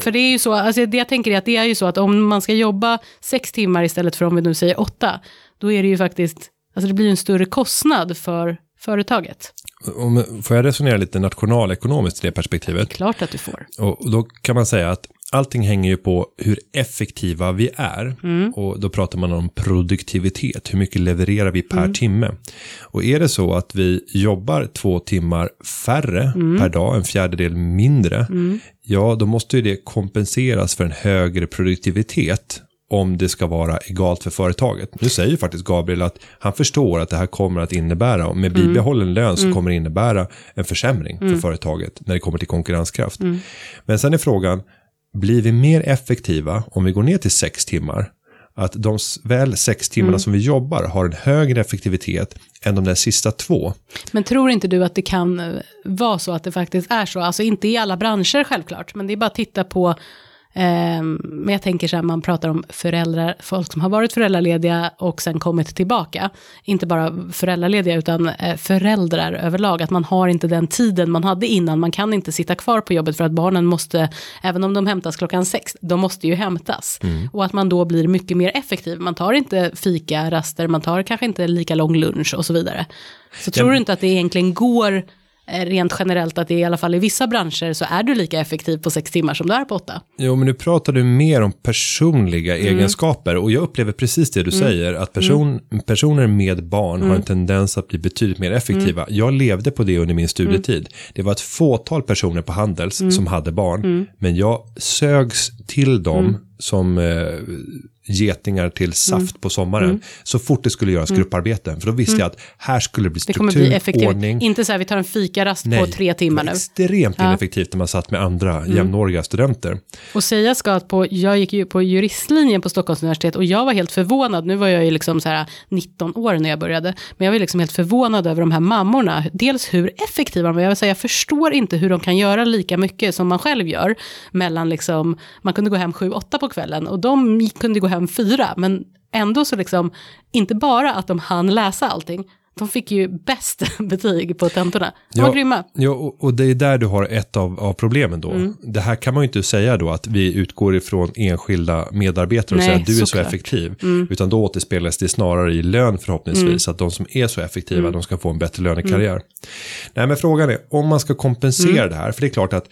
För det är ju så, alltså det jag tänker är att det är ju så att om man ska jobba sex timmar istället för om vi nu säger åtta, då är det ju faktiskt, alltså det blir en större kostnad för företaget. om, får jag resonera lite nationalekonomiskt i det perspektivet? Klart att du får. Och då kan man säga att allting hänger ju på hur effektiva vi är. Och då pratar man om produktivitet, hur mycket levererar vi per timme. Och är det så att vi jobbar två timmar färre per dag, en fjärdedel mindre, ja då måste ju det kompenseras för en högre produktivitet om det ska vara egalt för företaget. Nu säger ju faktiskt Gabriel att han förstår att det här kommer att innebära, och med bibehållen lön så kommer det innebära en försämring för företaget när det kommer till konkurrenskraft. Men sen är frågan, blir vi mer effektiva om vi går ner till sex timmar? Att de väl sex timmarna som vi jobbar har en högre effektivitet än de där sista två. Men tror inte du att det kan eh, vara så att det faktiskt är så? Alltså inte i alla branscher självklart, men det är bara att titta på men jag tänker så här, man pratar om föräldrar, folk som har varit föräldralediga och sen kommit tillbaka. Inte bara föräldralediga utan eh, föräldrar överlag, att man har inte den tiden man hade innan. Man kan inte sitta kvar på jobbet för att barnen måste, även om de hämtas klockan sex, de måste ju hämtas. Och att man då blir mycket mer effektiv. Man tar inte fika, raster, man tar kanske inte lika lång lunch och så vidare. Så tror du inte att det egentligen går rent generellt att det i alla fall i vissa branscher så är du lika effektiv på sex timmar som du är på åtta? Jo, men nu pratar du mer om personliga egenskaper och jag upplever precis det du säger, att person, personer med barn har en tendens att bli betydligt mer effektiva. Jag levde på det under min studietid. Det var ett fåtal personer på Handels som hade barn, men jag sögs till dem som eh, getingar till saft på sommaren. Så fort det skulle göras grupparbeten, för då visste jag att här skulle det bli Det kommer struktur, bli effektivt. ordning. Inte så här vi tar en fikarast på tre timmar det nu. extremt ineffektivt när man satt med andra jämnåriga studenter. Och säga ska att på, jag gick ju på juristlinjen på Stockholms universitet och jag var helt förvånad, nu var jag ju liksom så här 19 år när jag började, men jag var liksom helt förvånad över de här mammorna, dels hur effektiva de var, jag vill säga jag förstår inte hur de kan göra lika mycket som man själv gör, mellan liksom, man kunde gå hem 7-8 på kvällen och de kunde gå hem 4, men ändå så liksom, inte bara att de hann läsa allting, de fick ju bäst betyg på tentorna. De var grymma. Ja, och, och det är där du har ett av, av problemen då. Mm. Det här kan man ju inte säga då att vi utgår ifrån enskilda medarbetare och Nej, säger att du är så såklart. Mm. effektiv. Utan då återspeglas det snarare i lön förhoppningsvis. Att de som är så effektiva, Mm. de ska få en bättre lönekarriär. Nej, men frågan är om man ska kompensera Mm. det här. För det är klart att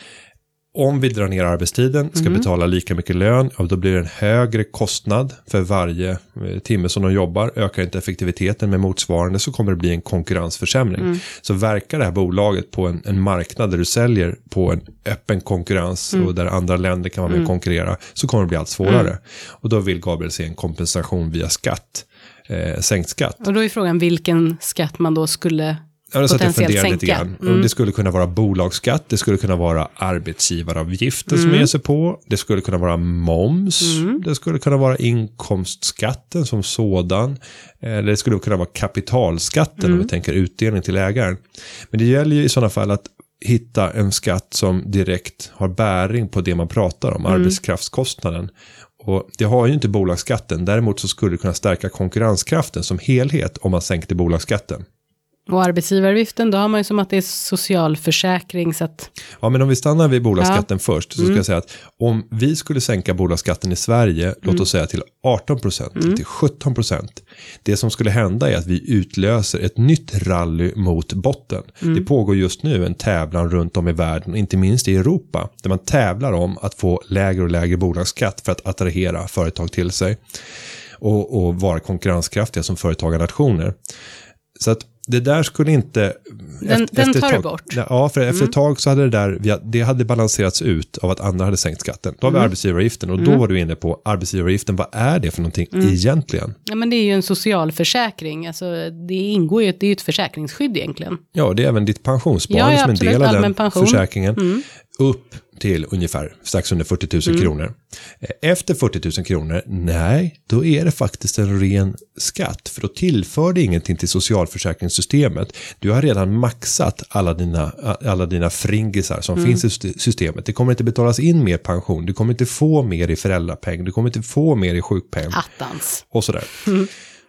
om vi drar ner arbetstiden, ska Mm. betala lika mycket lön, ja, då blir det en högre kostnad för varje eh, timme som de jobbar. Ökar inte effektiviteten med motsvarande så kommer det bli en konkurrensförsämring. Mm. Så verkar det här bolaget på en, en marknad där du säljer på en öppen konkurrens Mm. och där andra länder kan vara med och konkurrera så kommer det bli allt svårare. Och då vill Gabriel se en kompensation via skatt, eh, sänkt skatt. Och då är frågan vilken skatt man då skulle jag potentiellt sänka. Mm. grann. Och Det skulle kunna vara bolagsskatt, det skulle kunna vara arbetsgivaravgifter som Mm. ger sig på, det skulle kunna vara moms, det skulle kunna vara inkomstskatten som sådan, eller det skulle kunna vara kapitalskatten Mm. om vi tänker utdelning till ägaren. Men det gäller ju i sådana fall att hitta en skatt som direkt har bäring på det man pratar om, Mm. arbetskraftskostnaden. Och det har ju inte bolagsskatten, däremot så skulle det kunna stärka konkurrenskraften som helhet om man sänkte bolagsskatten. Och arbetsgivaravgiften, då har man ju som att det är socialförsäkring, så att Ja, men om vi stannar vid bolagsskatten först så ska Mm. jag säga att om vi skulle sänka bolagsskatten i Sverige, låt Mm. oss säga till 18 procent, eller till 17 procent. Det som skulle hända är att vi utlöser ett nytt rally mot botten. Mm. Det pågår just nu en tävlan runt om i världen, inte minst i Europa, där man tävlar om att få lägre och lägre bolagsskatt för att attrahera företag till sig och, och vara konkurrenskraftiga som företagarnationer. Så att det där skulle inte... Den- efter- den tar du tag- bort. Ja, för efter ett tag så hade det där, det hade balanserats ut av att andra hade sänkt skatten. Då har vi arbetsgivaravgiften och då var du inne på arbetsgivaravgiften, vad är det för någonting egentligen? ja, men det är ju en socialförsäkring, alltså det ingår ju, ett- det är ju ett försäkringsskydd egentligen. Ja, det är även ditt pensionssparande Ja, ja, som en del av den pension. försäkringen. Upp till ungefär strax under 40 000 kronor. Eh, Efter 40 000 kronor, nej, då är det faktiskt en ren skatt. För då tillför det ingenting till socialförsäkringssystemet. Du har redan maxat alla dina, alla dina fringisar som finns i syste- systemet. Det kommer inte betalas in mer pension, du kommer inte få mer i föräldrapeng, du kommer inte få mer i sjukpeng Attans. och sådär.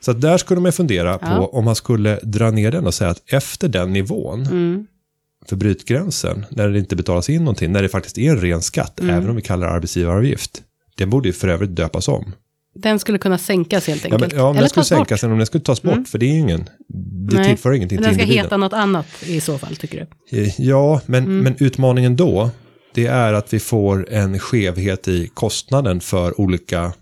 Så att där skulle man fundera på om man skulle dra ner den och säga att efter den nivån, för brytgränsen, när det inte betalas in någonting, när det faktiskt är en ren skatt, även om vi kallar det arbetsgivaravgift, den borde ju för övrigt döpas om. Den skulle kunna sänkas helt Ja, men, enkelt. ja, om den Eller skulle tas bort. sänkas, eller om den skulle tas bort, för det är ingen, det Nej. tillför ingenting Den till ska individen. heta något annat i så fall, tycker du? Eh, Ja, men, Mm. men utmaningen då det är att vi får en skevhet i kostnaden för olika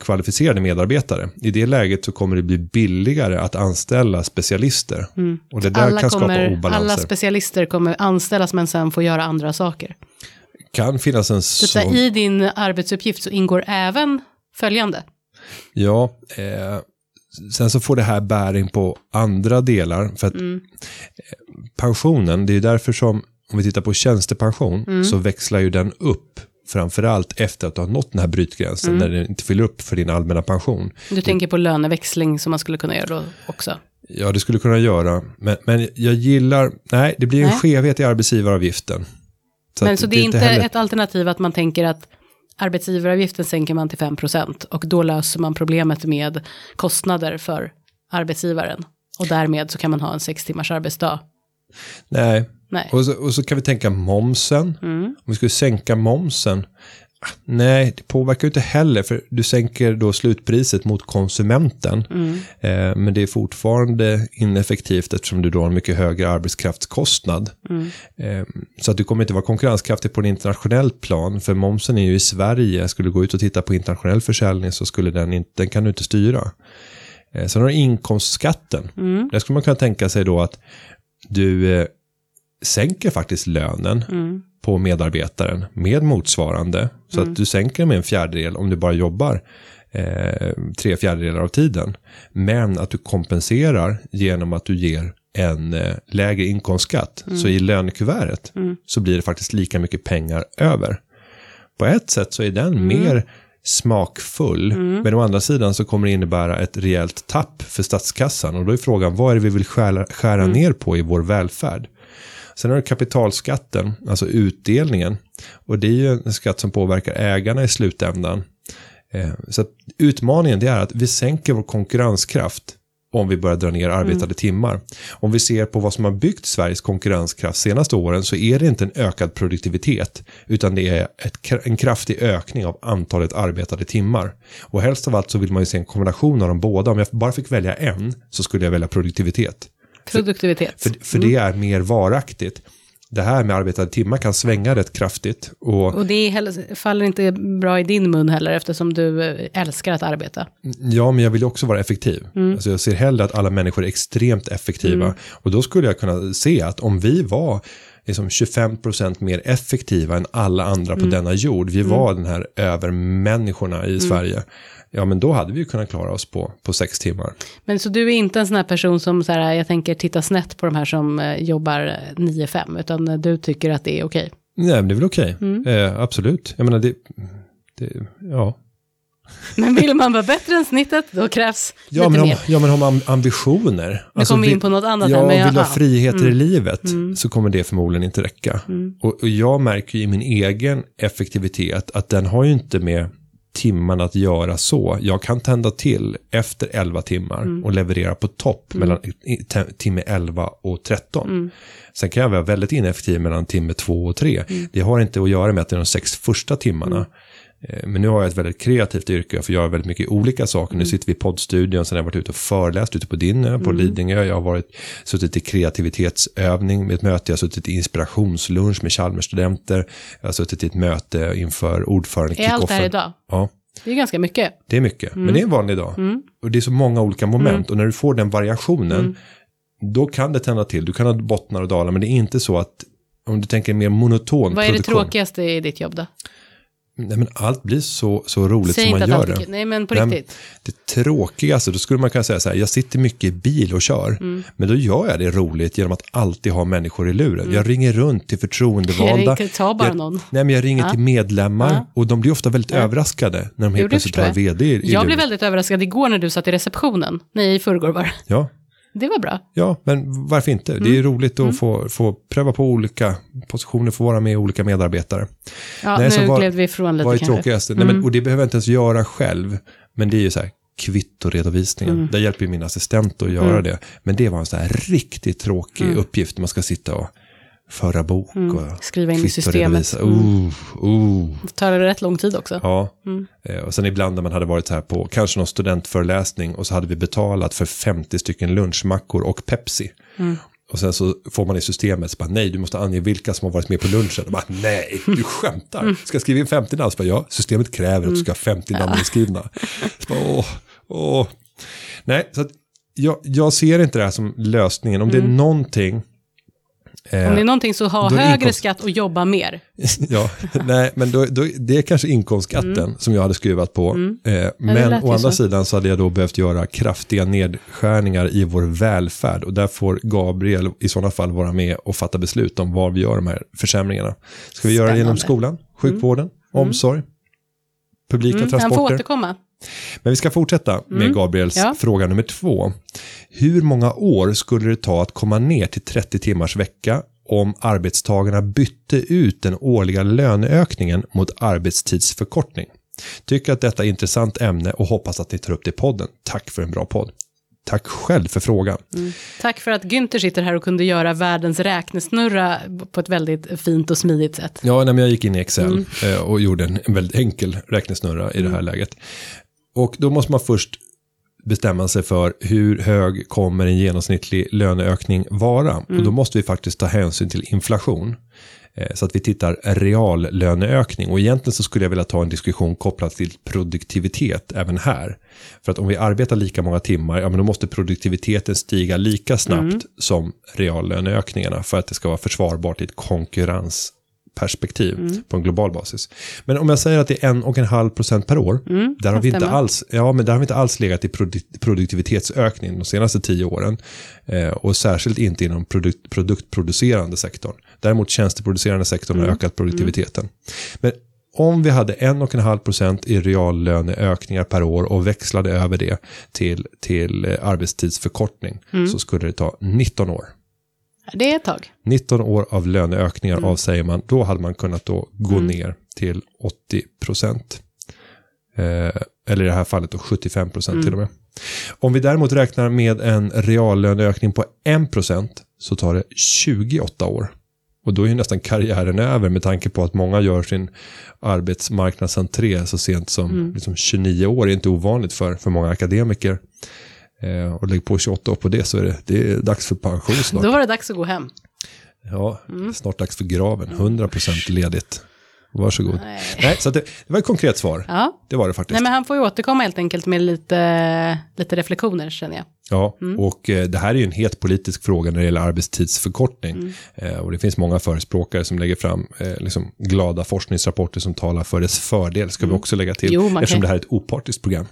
kvalificerade medarbetare. I det läget så kommer det bli billigare att anställa specialister. Och det där Mm. Alla, kan skapa kommer, obalanser. alla specialister kommer anställas men sen få göra andra saker. kan finnas en så sån... I din arbetsuppgift så ingår även följande. Ja, eh, sen så får det här bäring på andra delar. För att Mm. eh, pensionen, det är därför som, om vi tittar på tjänstepension, Mm. så växlar ju den upp. Framförallt efter att du har nått den här brytgränsen, Mm. när den inte fyller upp för din allmänna pension. Du tänker på löneväxling som man skulle kunna göra då också. Ja, det skulle kunna göra. Men, men jag gillar, nej, det blir en Nej. skevhet i arbetsgivaravgiften. Men att så det är inte heller- ett alternativ att man tänker att arbetsgivaravgiften sänker man till 5% och då löser man problemet med kostnader för arbetsgivaren. Och därmed så kan man ha en sex timmars arbetsdag. Nej. Och så, och så kan vi tänka momsen. Mm. Om vi skulle sänka momsen. ah, Nej, det påverkar ju inte heller, för du sänker då slutpriset mot konsumenten. Mm. Eh, men det är fortfarande ineffektivt eftersom du då har en mycket högre arbetskraftskostnad. Mm. Eh, så att du kommer inte vara konkurrenskraftig på en internationellt plan, för momsen är ju i Sverige. Skulle du gå ut och titta på internationell försäljning så skulle den inte, den kan du inte styra. Eh, sen har du inkomstskatten. Mm. Där skulle man kunna tänka sig då att du eh, sänker faktiskt lönen Mm. på medarbetaren med motsvarande. Så att du sänker med en fjärdedel om du bara jobbar eh, tre fjärdedelar av tiden. Men att du kompenserar genom att du ger en eh, lägre inkomstskatt. Så i lönekuvertet så blir det faktiskt lika mycket pengar över. På ett sätt så är den mer smakfull. Men å andra sidan så kommer det innebära ett rejält tapp för statskassan. Och då är frågan, vad är det vi vill skära, skära ner på i vår välfärd? Sen har du kapitalskatten, alltså utdelningen. Och det är ju en skatt som påverkar ägarna i slutändan. Eh, Så utmaningen det är att vi sänker vår konkurrenskraft om vi börjar dra ner arbetade timmar. Om vi ser på vad som har byggt Sveriges konkurrenskraft senaste åren så är det inte en ökad produktivitet utan det är ett, en kraftig ökning av antalet arbetade timmar. Och helst av allt så vill man ju se en kombination av de båda. Om jag bara fick välja en så skulle jag välja produktivitet. Produktivitet. För, för det är mer varaktigt. Det här med arbetade timmar kan svänga rätt kraftigt. Och Och det heller, faller inte bra i din mun heller eftersom du eh, älskar att arbeta. ja, men jag vill också vara effektiv. Alltså jag ser hellre att alla människor är extremt effektiva. Och då skulle jag kunna se att om vi var liksom 25% mer effektiva än alla andra på denna jord. Vi var den här övermänniskorna i Sverige. Ja, men då hade vi ju kunnat klara oss på, på sex timmar. Men så du är inte en sån här person som så här, jag tänker titta snett på de här som eh, jobbar eh, 9-5, utan eh, du tycker att det är okej. Nej, men det är väl okej. Eh, absolut. Jag menar, det, det ja. Men vill man vara bättre än snittet, då krävs Ja lite men, om, mer. ja, men har man ambitioner. Nu kommer vi in på något annat ja, här, men jag- vill du ha friheter i livet så kommer det förmodligen inte räcka. Och, och jag märker i min egen effektivitet att den har ju inte med timmarna att göra så. Jag kan tända till efter 11 timmar och leverera på topp mellan i- te- timme 11 och 13. Sen kan jag vara väldigt ineffektiv mellan timme 2 och 3. Det har inte att göra med att det är de sex första timmarna. Eh, Men nu har jag ett väldigt kreativt yrke, jag får göra väldigt mycket olika saker. Nu sitter vi i poddstudion, sen har jag varit ute och föreläst ute på din ö, på Lidingö. Jag har varit, suttit i kreativitetsövning med ett möte, jag har suttit i inspirationslunch med Chalmersstudenter. Jag har suttit i ett möte inför ordförande Är allt det här idag? Ja, Det är ganska mycket. det är mycket. Men det är en vanlig dag. Och det är så många olika moment. Och när du får den variationen, då kan det tända till. Du kan ha bottnar och dalar, men det är inte så att om du tänker mer monoton Vad är det produktion. tråkigaste i ditt jobb då? Nej, men allt blir så, så roligt Säg som man gör det. Nej, men på Nej, riktigt. Det tråkigaste, då skulle man kunna säga så här, jag sitter mycket i bil och kör. Mm. Men då gör jag det roligt genom att alltid ha människor i luren. Jag ringer runt till förtroendevalda. Jag ta bara jag, någon. Nej, men jag ringer Ja. till medlemmar Ja. och de blir ofta väldigt överraskade när de helt plötsligt har vd i, i Jag luren. blev väldigt överraskad igår när du satt i receptionen. Nej, i förrgår var det. Ja, Det var bra. ja, men varför inte? Det Mm. är roligt att få, få pröva på olika positioner, få vara med olika medarbetare. Ja, Nej, nu vad- gled vi ifrån lite Vad är kanske. Mm. tråkigaste? Nej, men, och det behöver jag inte ens göra själv. Men det är ju så här kvittoredovisningen. Mm. Där hjälper ju min assistent att göra det. Men det var en så här riktigt tråkig Mm. uppgift. Man ska sitta och föra bok och Skriva in i systemet. Mm. Uh. Det tar rätt lång tid också. Ja, Mm. Eh, och sen ibland när man hade varit här på kanske någon studentföreläsning och så hade vi betalat för 50 stycken lunchmackor och Pepsi. Mm. Och sen så får man i systemet, så bara, nej, du måste ange vilka som har varit med på lunchen. Och bara, nej, du skämtar. Ska jag skriva in 50 namn? Så bara, ja, systemet kräver att du ska ha 50 namn inskrivna. Så bara, åh, åh. Nej, så att jag, jag ser inte det här som lösningen. Om det är någonting Om det är någonting så ha högre inkomst- skatt och jobba mer. ja, nej, men då, då, det är kanske inkomstskatten som jag hade skruvat på. Eh, men Mm. å andra så. sidan så hade jag då behövt göra kraftiga nedskärningar i vår välfärd. Och där får Gabriel i sådana fall vara med och fatta beslut om var vi gör de här försämringarna. Ska vi göra det genom Spännande. skolan, sjukvården, omsorg, publika Mm, han får transporter? återkomma. Men vi ska fortsätta med Gabriels Ja. fråga nummer två. Hur många år skulle det ta att komma ner till 30 timmars vecka om arbetstagarna bytte ut den årliga löneökningen mot arbetstidsförkortning? Tycker att detta är ett intressant ämne och hoppas att ni tar upp det i podden. Tack för en bra podd. Tack själv för frågan. Tack för att Günther sitter här och kunde göra världens räknesnurra på ett väldigt fint och smidigt sätt. Ja, nej, jag gick in i Excel eh, och gjorde en, väldigt enkel räknesnurra i det här läget. Och då måste man först bestämma sig för hur hög kommer en genomsnittlig löneökning vara. Och då måste vi faktiskt ta hänsyn till inflation. Eh, Så att vi tittar reallöneökning. Och egentligen så skulle jag vilja ta en diskussion kopplat till produktivitet även här. För att om vi arbetar lika många timmar, ja men då måste produktiviteten stiga lika snabbt som reallöneökningarna för att det ska vara försvarbart i ett konkurrensperspektiv på en global basis. Men om jag säger att det är en och en halv procent per år, där har vi inte stämma. alls, ja men där har vi inte alls legat i produ- produktivitetsökning de senaste tio åren. Eh, och särskilt inte inom produkt, produktproducerande sektorn. Däremot tjänsteproducerande sektorn har ökat produktiviteten. Men om vi hade en och en halv procent i reallöneökningar per år och växlade över det till, till eh, arbetstidsförkortning så skulle det ta 19 år. Det är ett tag. 19 år av löneökningar avsäger man, då hade man kunnat då gå ner till 80 procent. Eh, eller i det här fallet då 75 procent till och med. Om vi däremot räknar med en reallöneökning på 1 procent så tar det 28 år. Och då är ju nästan karriären över med tanke på att många gör sin arbetsmarknadsentré så sent som liksom 29 år är inte ovanligt för, för många akademiker. Eh, och lägg på 28 år på det så är det, det är dags för pension snart. Då var det dags att gå hem. Ja, snart dags för graven. 100% ledigt. Varsågod. Nej, Nej så det, det var ett konkret svar. Ja. Det var det faktiskt. Nej, men han får ju återkomma helt enkelt med lite, lite reflektioner känner jag. Ja, och eh, det här är ju en het politisk fråga när det gäller arbetstidsförkortning. Mm. Eh, och det finns många förespråkare som lägger fram eh, liksom glada forskningsrapporter som talar för dess fördel, ska vi också lägga till. Mm. Jo, eftersom kan- det här är ett opartiskt program.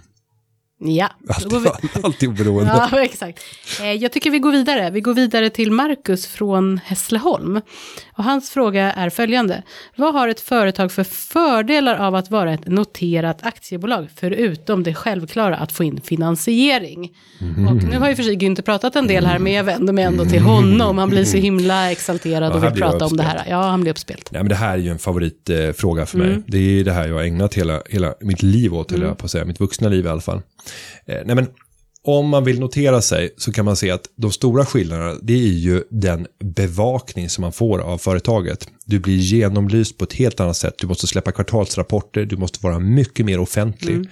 Ja, då går Alltid, vi... alltid oberoende. Ja, exakt. Eh, Jag tycker vi går vidare. Vi går vidare till Marcus från Hässleholm. Och hans fråga är följande. Vad har ett företag för fördelar av att vara ett noterat aktiebolag, förutom det självklara att få in finansiering? Mhm. Och nu har ju för sig Günther pratat en del här, men jag vänder mig ändå till honom. Han blir så himla exalterad och vill prata om det här. Ja, han blir uppspelt. Nej, men det här är ju en favoritfråga för Mm. mig. Det är det här jag har ägnat hela, hela mitt liv åt, eller jag på att säga, mitt vuxna liv i alla fall. Eh, nej, men om man vill notera sig så kan man se att de stora skillnaderna, det är ju den bevakning som man får av företaget. Du blir genomlyst på ett helt annat sätt. Du måste släppa kvartalsrapporter, du måste vara mycket mer offentlig. Mm.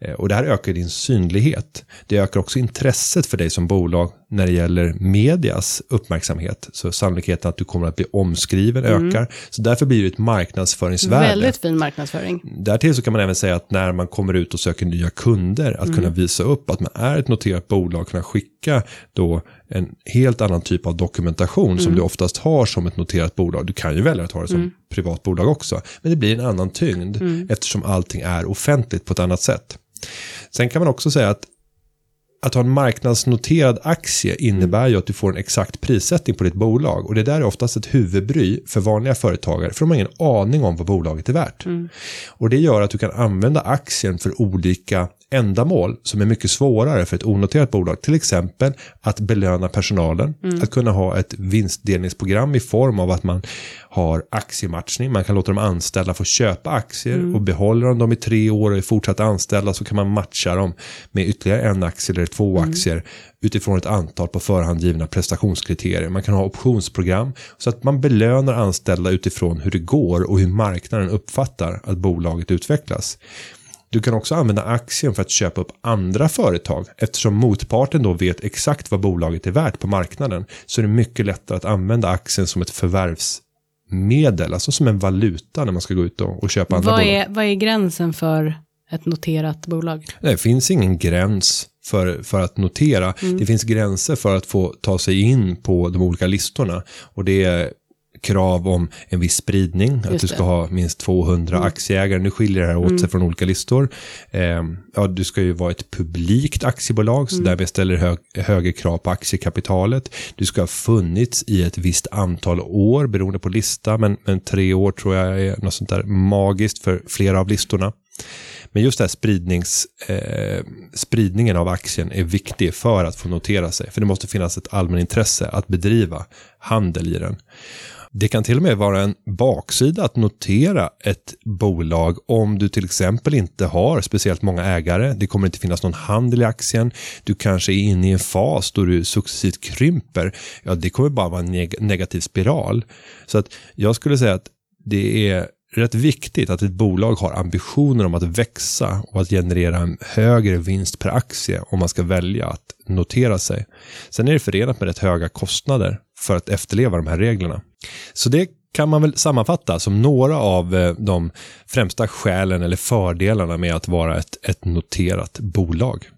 Eh, Och det här ökar din synlighet. Det ökar också intresset för dig som bolag när det gäller medias uppmärksamhet. Så sannolikheten att du kommer att bli omskriven ökar. Så därför blir det ett marknadsföringsvärde. Mm. Väldigt fin marknadsföring. Därtill så kan man även säga att när man kommer ut och söker nya kunder, att kunna visa upp att man är ett noterat bolag, kunna skicka då en helt annan typ av dokumentation som du oftast har som ett noterat bolag. Du kan ju välja att ha det som privat bolag också, men det blir en annan tyngd eftersom allting är offentligt på ett annat sätt. Sen kan man också säga att att ha en marknadsnoterad aktie innebär ju att du får en exakt prissättning på ditt bolag. Och det där är oftast ett huvudbry för vanliga företagare, för de har ingen aning om vad bolaget är värt. Och det gör att du kan använda aktien för olika ändamål som är mycket svårare för ett onoterat bolag. Till exempel att belöna personalen, att kunna ha ett vinstdelningsprogram i form av att man har aktiematchning. Man kan låta de anställda få köpa aktier och behåller de dem i tre år och är fortsatt anställda så kan man matcha dem med ytterligare en aktie eller två aktier utifrån ett antal på förhand givna prestationskriterier. Man kan ha optionsprogram så att man belönar anställda utifrån hur det går och hur marknaden uppfattar att bolaget utvecklas. Du kan också använda aktien för att köpa upp andra företag. Eftersom motparten då vet exakt vad bolaget är värt på marknaden så är det mycket lättare att använda aktien som ett förvärvsmedel, alltså som en valuta när man ska gå ut och, och köpa andra Vad bolag. är, vad är gränsen för ett noterat bolag? Det finns ingen gräns för, för att notera. Det finns gränser för att få ta sig in på de olika listorna. Och det är krav om en viss spridning, att Just du ska det. ha minst 200 aktieägare. Nu skiljer det här åt sig från olika listor. Eh, ja, du ska ju vara ett publikt aktiebolag, så därmed ställer hög, högre krav på aktiekapitalet. Du ska ha funnits i ett visst antal år, beroende på lista, men, men tre år tror jag är något sånt där magiskt för flera av listorna. Men just det här spridnings, eh, spridningen av aktien är viktig för att få notera sig. För det måste finnas ett allmänintresse att bedriva handel i den. Det kan till och med vara en baksida att notera ett bolag om du till exempel inte har speciellt många ägare. Det kommer inte finnas någon handel i aktien. Du kanske är inne i en fas då du successivt krymper. Ja, det kommer bara vara en neg- negativ spiral. Så att jag skulle säga att det är rätt viktigt att ett bolag har ambitioner om att växa och att generera en högre vinst per aktie om man ska välja att notera sig. Sen är det förenat med rätt höga kostnader för att efterleva de här reglerna. Så det kan man väl sammanfatta som några av eh, de främsta skälen eller fördelarna med att vara ett, ett noterat bolag.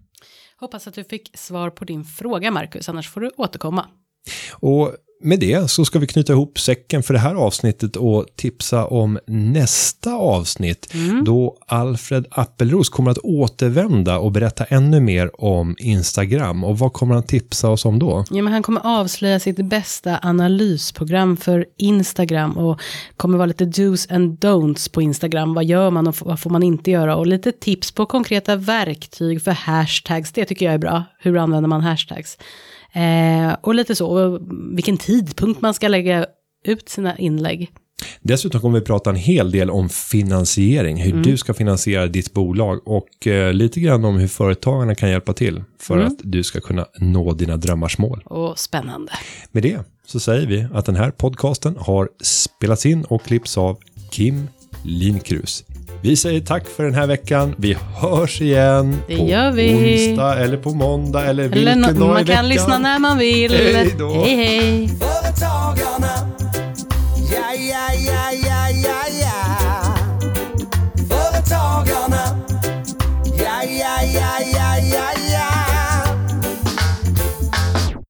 Hoppas att du fick svar på din fråga, Marcus, annars får du återkomma. Och med det så ska vi knyta ihop säcken för det här avsnittet och tipsa om nästa avsnitt då Alfred Appelros kommer att återvända och berätta ännu mer om Instagram. Och vad kommer han tipsa oss om då? Ja, men han kommer avslöja sitt bästa analysprogram för Instagram och kommer vara lite dos and don'ts på Instagram. Vad gör man och vad får man inte göra? Och lite tips på konkreta verktyg för hashtags. Det tycker jag är bra. Hur använder man hashtags? Eh, och lite så, vilken tidpunkt man ska lägga ut sina inlägg. Dessutom kommer vi prata en hel del om finansiering, hur du ska finansiera ditt bolag och eh, lite grann om hur företagarna kan hjälpa till för att du ska kunna nå dina drömmars mål. Och spännande. Med det så säger vi att den här podcasten har spelats in och klippts av Kim Linkrus. Vi säger tack för den här veckan. Vi hörs igen Det på gör vi. onsdag eller på måndag eller, Eller vilken nå- dag i man veckan. kan lyssna när man vill. Hej då. hej. hej. Företagarna. Ja, ja, ja, ja.